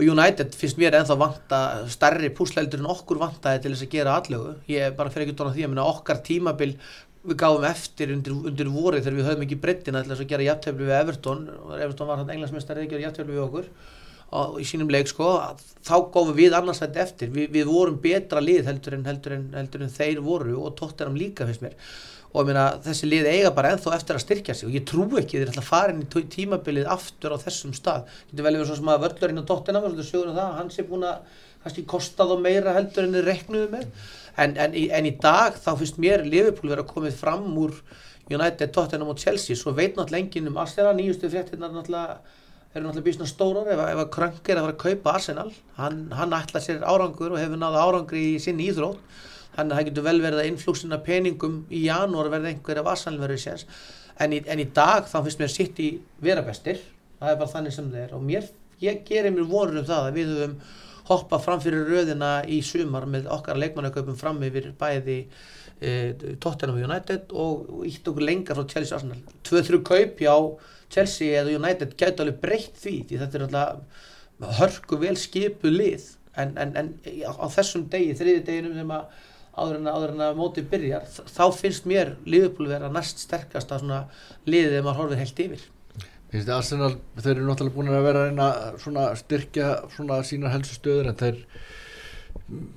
og United finnst mér ennþá vanta stærri púsleildur en okkur vantaði til þess að gera allögu, ég bara fyrir ekki tóna því að minna, okkar tímabil við gáum eftir undir, undir vorið þegar við höfum ekki breyttina til þess að gera jafntefli við Everton. Everton var hann englandsmeistari að gera jafntefli við okkur. Og í sínum leik sko þá gáum við annars þetta eftir. Við, við vorum betra lið heldur en, heldur, en, heldur en þeir voru og tóttir líka finnst mér og ég meina, þessi lið eiga bara ennþá eftir að styrkja sig. Og ég trú ekki þeir ætla að fara inn í tí- tímabilið aftur á þessum stað. Getur vel verið svo sem að völlurinn um það, hann sé búin að kannski kosta þá meira heldur en þeir reknuðu með. En, en, en í dag þá finnst mér Liverpool vera komið fram úr United, Tottenham og Chelsea. Svo veit náttúrulega enginn um Arsenal. Nýjustu fréttinnar náttúrulega eru náttúrulega stórar. Ef, að- ef að Krönk er að fara að kaupa Arsenal hann, hann ætla sér árangur og hefur náða árangri í sinni íþrótt þannig að það getur vel verið að inflúsina peningum í janúar verði einhver af Arsenal verið séns. En, í- en í dag þá finnst mér sitt í vera bestir. Það er bara þannig sem það er. Og mér, ég gerir mér vonur um það að við höfum hoppað fram fyrir röðina í sumar með okkar leikmannaköpum fram yfir bæði e, Tottenham United og, ítt okkur lengar frá Chelsea Arsenal. 2-3 kaup hjá Chelsea eða United gætu alveg breytt því því þetta er alltaf hörku vel skipu lið. En, en, en á þessum degi, þriði deginum sem að áður en að, áður en að mótið byrjar þá finnst mér Liverpool vera næst sterkasta svona liðið ef maður horfir heilt yfir. Finnst þið Arsenal, þeir eru náttúrulega búin að vera að svona styrkja svona sínar helstu stöður en þeir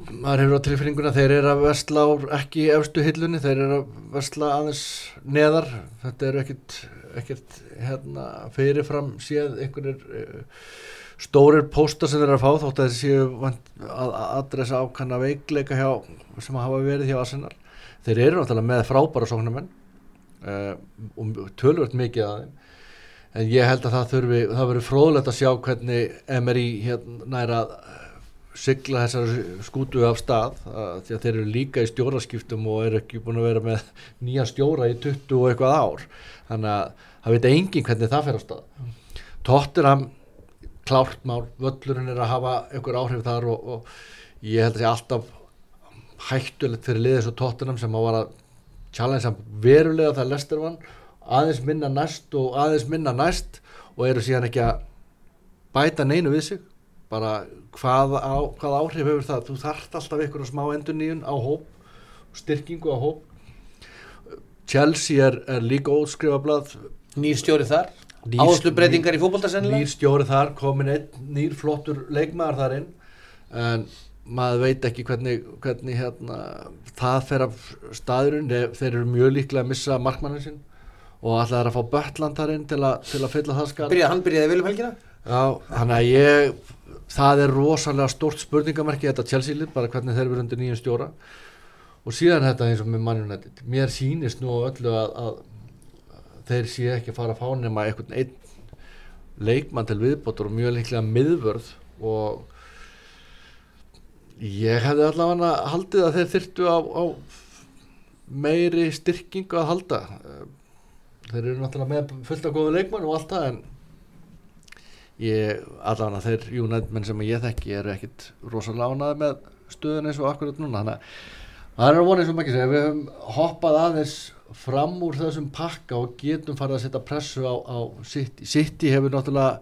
maður hefur á tilfinninguna þeir eru að versla á ekki efstu hillunni, þeir eru að versla aðeins neðar. Þetta eru ekkert, ekkert hérna, fyrirfram séð einhverjir uh, stórir póstar sem þeir eru að fá þótt að þeir séu að adressa ákanna veikleika hjá, sem hafa verið hjá Arsenal. Þeir eru náttúrulega með frábæra sóknarmenn uh, og tölvöld mikið að þeim. En ég held að það þurfi, það verður fróðlegt að sjá hvernig Emery hérna nær að eh, sigla þessar skútu af stað að, því að þeir eru líka í stjóraskiptum og eru ekki búin að vera með *laughs* nýja stjóra í 20 og eitthvað ár. Þannig að það veit engin hvernig það fer á stað. Tottenham klárt mál, völlurinn er að hafa einhver áhrif þar og, og ég held að sé alltaf hættulegt fyrir liðið svo Tottenham sem var að challenge hann verulega það Lester vann. Aðeins minna næst og aðeins minna næst og eru síðan ekki að bæta neinu við sig. Bara hvað, á, hvað áhrif hefur það? Þú þarft alltaf einhverja smá endur nýjun á hóp styrkingu á hóp. Chelsea er, er líka óskrifablað nýr stjóri þar Nýr- áherslu breytingar í fótbolta sennilega? nýr stjóri þar, komin einn nýr flottur leikmaður þar inn en maður veit ekki hvernig, hvernig hérna, það fer af staðurinn, þeir, eru mjög líklega að missa markmannin sinn og alltaf er að fá Böttland þar inn til, a, til að fylla það skar Byrjaði, hann byrjaði vel um helgina? Já, þannig að ég það er rosalega stort spurningamerki þetta Chelsea-lið, bara hvernig þeir eru undir nýjum stjóra. Og síðan þetta eins og með Man United, mér sýnist nú öllu að, að þeir sé ekki að fara að fá nema einhvern einn leikmann til viðbótur og mjög líklega miðvörð og ég hefði allavega haldið að þeir þyrtu á, á meiri styrkingu að halda. Þeir eru náttúrulega með fullt af góðu leikmann og allt það en ég, allavega þeir United-menn sem ég þekki eru ekkit rosalega ánaði með stöðun eins og akkurat núna. Þannig að það er eins og maður segja við höfum hoppað aðeins fram úr þessum pakka og getum farið að setja pressu á, á City. City hefur náttúrulega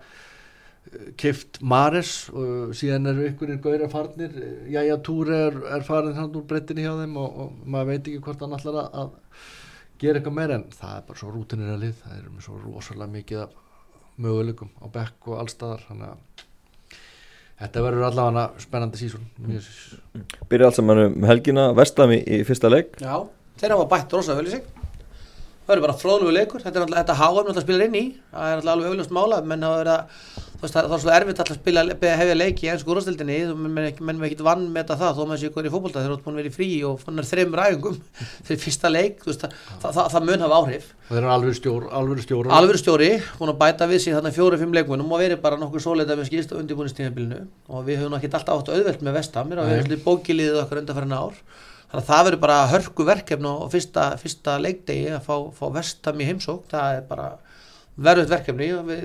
kift Mares og síðan eru ykkurir gauðra farnir. Jæja Túri er, er farin hann úr breytinni hjá þeim og, og maður veit ekki hvort hann ætlar að, að gera eitthvað meira en það er bara svo rútinir að lið. Það er með svo rosalega mikið af möguleikum á bekk og allstaðar þannig að þetta verður allavega spennandi sísón mjög Byrja allt saman um helgina Vestlami í fyrsta leik. Já, þeir hafa bætt rosa vel í sig Það verður bara fróðlegu leikur. Þetta er náttúrulega, þetta HM náttúrulega spilar inn í. Það er náttúrulega alveg auðvitað mála menn hafa verið að þú veist, það það er svo erfitt alltaf að spila hefja leiki í ennsku úrstildinni menn við ekkit vann með þetta það þó maður sé ykkur í fókbólta þeir eru búin að vera í frí og fannar þreim ræðingum *laughs* fyrir fyrsta leik. Veist, það, það, það, það mun hafa áhrif. Þeir eru alveg stjór, alveg stjór alveg stjóri, búin að bæta við þarna fjóru-fimm leikmunum og verið bara nokkuð svoleita með skýrst undirbúinistíðabilinu og við höfum ekki alltaf átt auðvelt með vestam við höfum bókiliðið okkar undanfærin ár þannig að það verður bara hörku verkefni á fyrsta, fyrsta leikdegi að fá, fá vestam í heimsók það er bara verðut verkefni. Og við,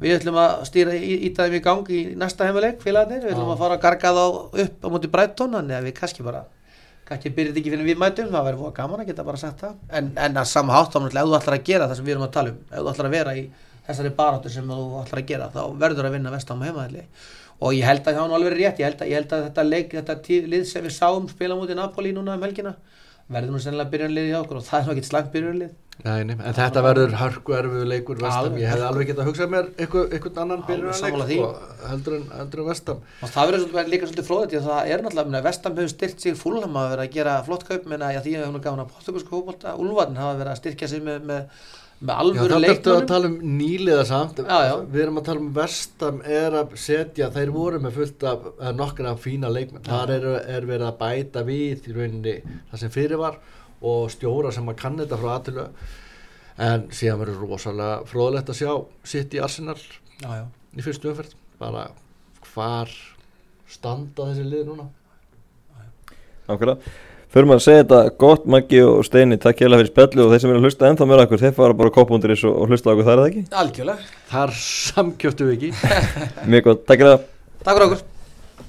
við ætlum að stýra í, í gang í næsta heimuleik félagarnir, við ætlum að fara að garga þá upp á móti þannig að við kannski bara kannski byrjum þetta ekki fyrir við mætum. Það verður gaman að geta bara sagt það. En, en að sama hátt þá náttúrulega ef þú ætlar að gera það sem við erum að tala um ef þú ætlar að vera í þessari baráttu sem þú ætlar að gera þá verður að vinna vestam á heimaðalli og ég held að það var alveg rétt. Ég held að, ég held að þetta leik, þetta tí- lið sem við sáum spila mútið Napoli núna um helgina verður nú sennilega byrjunlið í okkur og það er nú ekkit slangt byrjunlið Nei, nei, en þetta verður hörku erfiðu leikur vestam, ég hefði alveg getað hugsað mér eitthvað, eitthvað annan byrjunarleik því. sko, heldur, en, heldur en vestam og það verður líka svolítið fróðið því að það er náttúrulega vestam hefur styrkt sig fúlham að vera að gera flott kaup. Menna að því að hún er gafin að að með, alvöru þá ertu að leikmönnum. tala um nýliða samt. Já, já. við erum að tala um vestam er að setja, þeir voru með fullt af eh, nokkra fína leikmenn, þar er, er verið að bæta við í rauninni það sem fyrir var og stjóra sem að kann þetta frá aðtölu en síðan verður rosalega fróðlegt að sjá sitt í Arsenal já, já. í fyrstu umferð. Bara hvar standa þessi lið núna? Nákvæmlega Förum að segja þetta gott Maggi og Steini Takk hérlega fyrir spjallu og þeir sem eru að hlusta ennþá meira okkur Þeir fara bara á kopunduris og, og hlusta okkur þar er það ekki? Algjörlega, þar samkjöftu við ekki. Mjög gott, takk fyrir það takk fyrir okkur